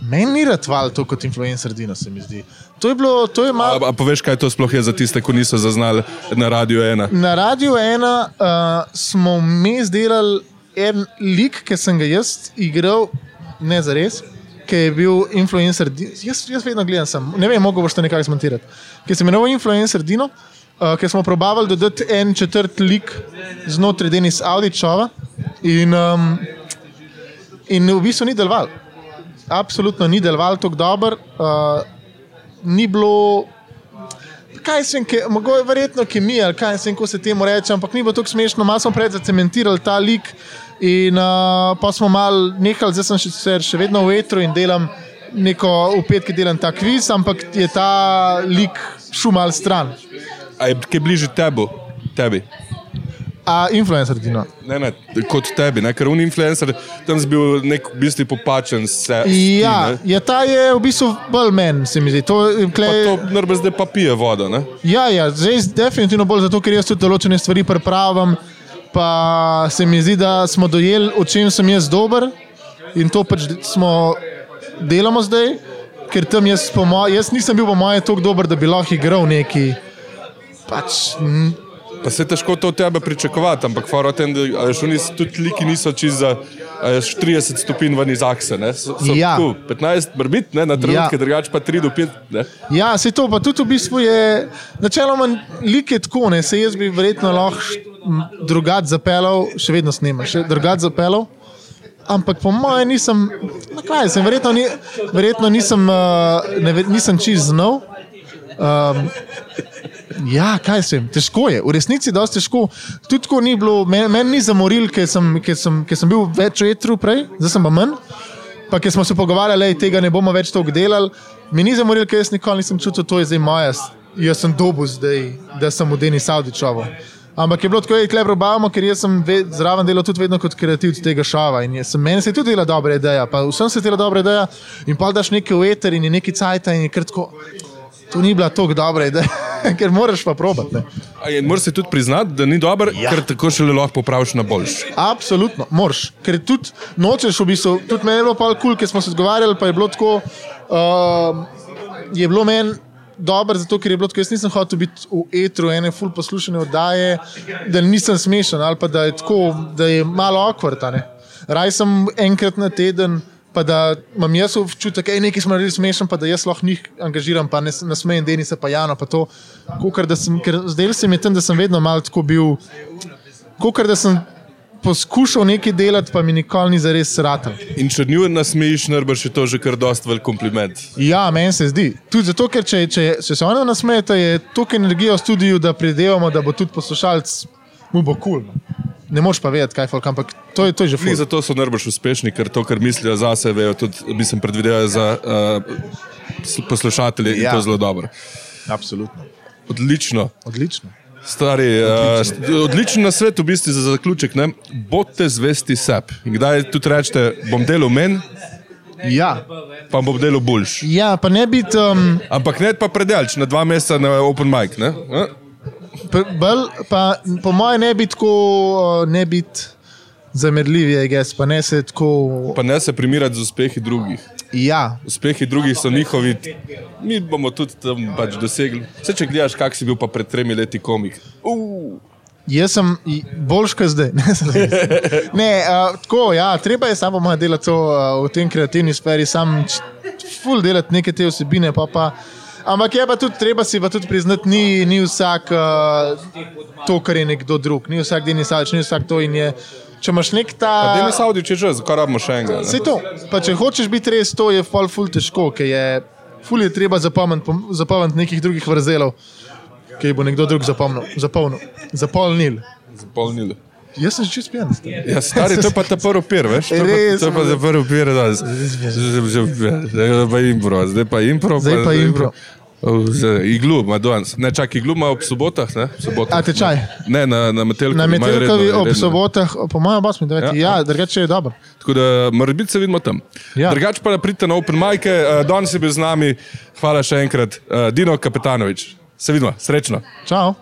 Meni ni ratval to kot influencer Dino, se mi zdi. To je bilo, to je malo. A, a poveš, kaj to sploh je za tiste, ki niso zaznali na Radio 1? Na Radiu 1 uh, smo vmes delali en lik, ki sem ga jaz igral, ne za res, ki je bil influencer. Jaz, jaz vedno gledam, sem, ne vem, mogoče boš to nekako zmontirati. Ki se imenuje influencer Dino, uh, ki smo probavali dodati en četrt lik znotraj Denis Audičova in, um, in v bistvu ni deloval. Absolutno ni deloval tako dobro. Uh, ni bilo kaj sem, ke, mogoče verjetno kemija, ali kaj sem, ko se temu reče, ampak ni bilo tako smešno, malo smo pred zacementirali ta lik in uh, pa smo mal nehali, zdaj sem še, še vedno v etru in delam neko v petki delam ta kviz, ampak je ta lik šel mal stran. A je bližje tebi? tebi? A influencer ti no. Ne, ne, kot tebi, ne? ker un influencer tam je bil nek v bistvu popačen se. Ja, ja, ta je v bistvu bolj men, se mi zdi. To, kle, Pa to nerbe zdaj pa pije vodo, ne? Ja, ja, zdaj definitivno bolj zato, ker jaz tudi določene stvari pripravim. Pa se mi zdi, da smo dojeli, o čem sem jaz dober in to pač smo delamo zdaj, ker tam jaz, po moj, jaz nisem bil po mojem tako dober, da bi lahko igral neki. Pač, Pa se je težko to od tebe pričakovati, ampak fora tem, da oni s- tudi liki niso čez za a veš, 30 stopinj ven iz akse. Ne? So, so Ja. tako, 15 brbit, ne? na trenutke, Ja. drugače pa 3 do 5. Ne? Ja, se to pa tudi v bistvu je, načeloma lik je tako, ne, se jaz bi verjetno lahko drugače zapeljal, še vedno snema, še drugače zapeljal. Ampak po mojem nisem, na kaj sem, verjetno, ni, verjetno nisem, uh, ne, nisem čist znov. Um, ja, kaj sem, težko je, v resnici je dosti težko. Tudi tako ni bilo, meni men ni zamoril, ker sem, ker, sem, ker sem bil več vetru prej, zdaj sem pa manj. Pa ki smo se pogovarjali, da tega ne bomo več toliko delali, mi ni zamoril, ker jaz nikoli nisem čutil, da je zdaj moja, jaz sem dobu zdaj, da sem v Deni Saudičovo. Ampak je bilo tako, da je klep robavamo, ker jaz sem ve, zraven delal tudi vedno kot kreativc tega šova. In sem, meni se je tudi dela dobra ideja, pa vsem se je dela dobra ideja. In pa daš nekaj v eter in je neki cajt in je kratko. To ni bila tako dobra ideja, *laughs* ker moraš pa probati. Ne. A je- Moraš si tudi priznati, da ni dober, ja. ker tako šele lahko popraviš na boljš. Absolutno, moraš. Ker tudi nočeš, v bistvu, tudi meni je bilo pa kul, cool, ker smo se zgovarjali, pa je bilo tako. Uh, je bilo meni dobro, zato ker je bilo tako, jaz nisem hotel biti v etru ene full poslušane oddaje, da nisem smešen ali pa da je tako, da je malo okvrtane. Raj sem enkrat na teden. Pa da imam jaz občutek, da je nekaj naredili smešen, pa da jaz lahko njih angažiram, pa ne nasmejem Denisa, pa Jana. Pa to, kukor, da sem, ker zdaj se mi je tam, da sem vedno malo tako bil, kot da sem poskušal nekaj delati, pa mi nikoli ni zares sratal. In če nju nasmejiš, nerbaš je to že kar dost velik kompliment. Ja, meni se zdi. Tudi zato, ker če, če, če se oni nasmejete, je toliko energije v studiu, da pridevamo, da bo tudi poslušalec mu bo kul. Cool. Ne moš pa vedeti, kaj folk, ampak to je, to je že ful. zato so nerbaš uspešni, ker to, kar mislijo zase, vejo tudi, mislim, predvidevajo za uh, poslušatelje ja. in Ja. to zelo dobro. Absolutno. Odlično. Odlično. Stari, uh, odličen na svet, v bistvu za zaključek. Ne? Bodite zvesti sebi. Kdaj tudi rečete, bom delal menj, Ja. pa bom delal boljš. ja, pa ne biti. Um, Ampak ne pa predelč na dva meseca na open mic. Ne? Pr- Bolj, pa, po mojem, ne biti tako, ne biti zamerljiv, je gess, pa ne se tako. Pa ne se primirati z uspehi drugih. Ja, Uspehi drugih so njihovi, mi bomo tudi tam pač dosegli. Vse, če gledaš, kak si bil pa pred tremi leti komik. Uh, Jaz sem i- boljš kot zdaj. *laughs* Ne, ne uh, tako, ja, treba je samo malo delati to, uh, v tem kreativni sferi, sam ful delati neke te osebine. Pa pa. Ampak je pa tudi treba si pa tudi priznati, ni, ni vsak uh, to, kar je nekdo drug, ni vsak Denis Alč, ni vsak to in je. Če imaš nek ta. Denis Audič je že, zakaj rabimo še enega? Vse Ne? to. Pa če hočeš biti res to, je ful, ful težko, ker je ful je treba zapomniti zapomnit nekih drugih vrzelov, ki jih bo nekdo drug zapomnil, zapolnil, zapolnil. Zapolnili. Jaz sem že čist pijan. Ja, stari, to pa ta prvi pir, veš? To pa- Res, To pa ta prvi pir, da zdaj pa impro, zdaj pa impro. Zdaj pa impro. Zdaj, Iglu ima danes. Ne, čak, iglu ima ob sobotah, ne? Sobotah, A, tečaj? Ne, na, na Metelkovi. Na Metelkovi ob redno. sobotah, po mojem, pa smo deveti. Ja. Ja, drugače je dobro. Tako da, mora biti se vidimo tam. Ja. Drugače pa pridite na Open Mike, uh, danes je bil z nami, hvala še enkrat, uh, Dino Kapetanovič. Se vidimo, srečno. Čau.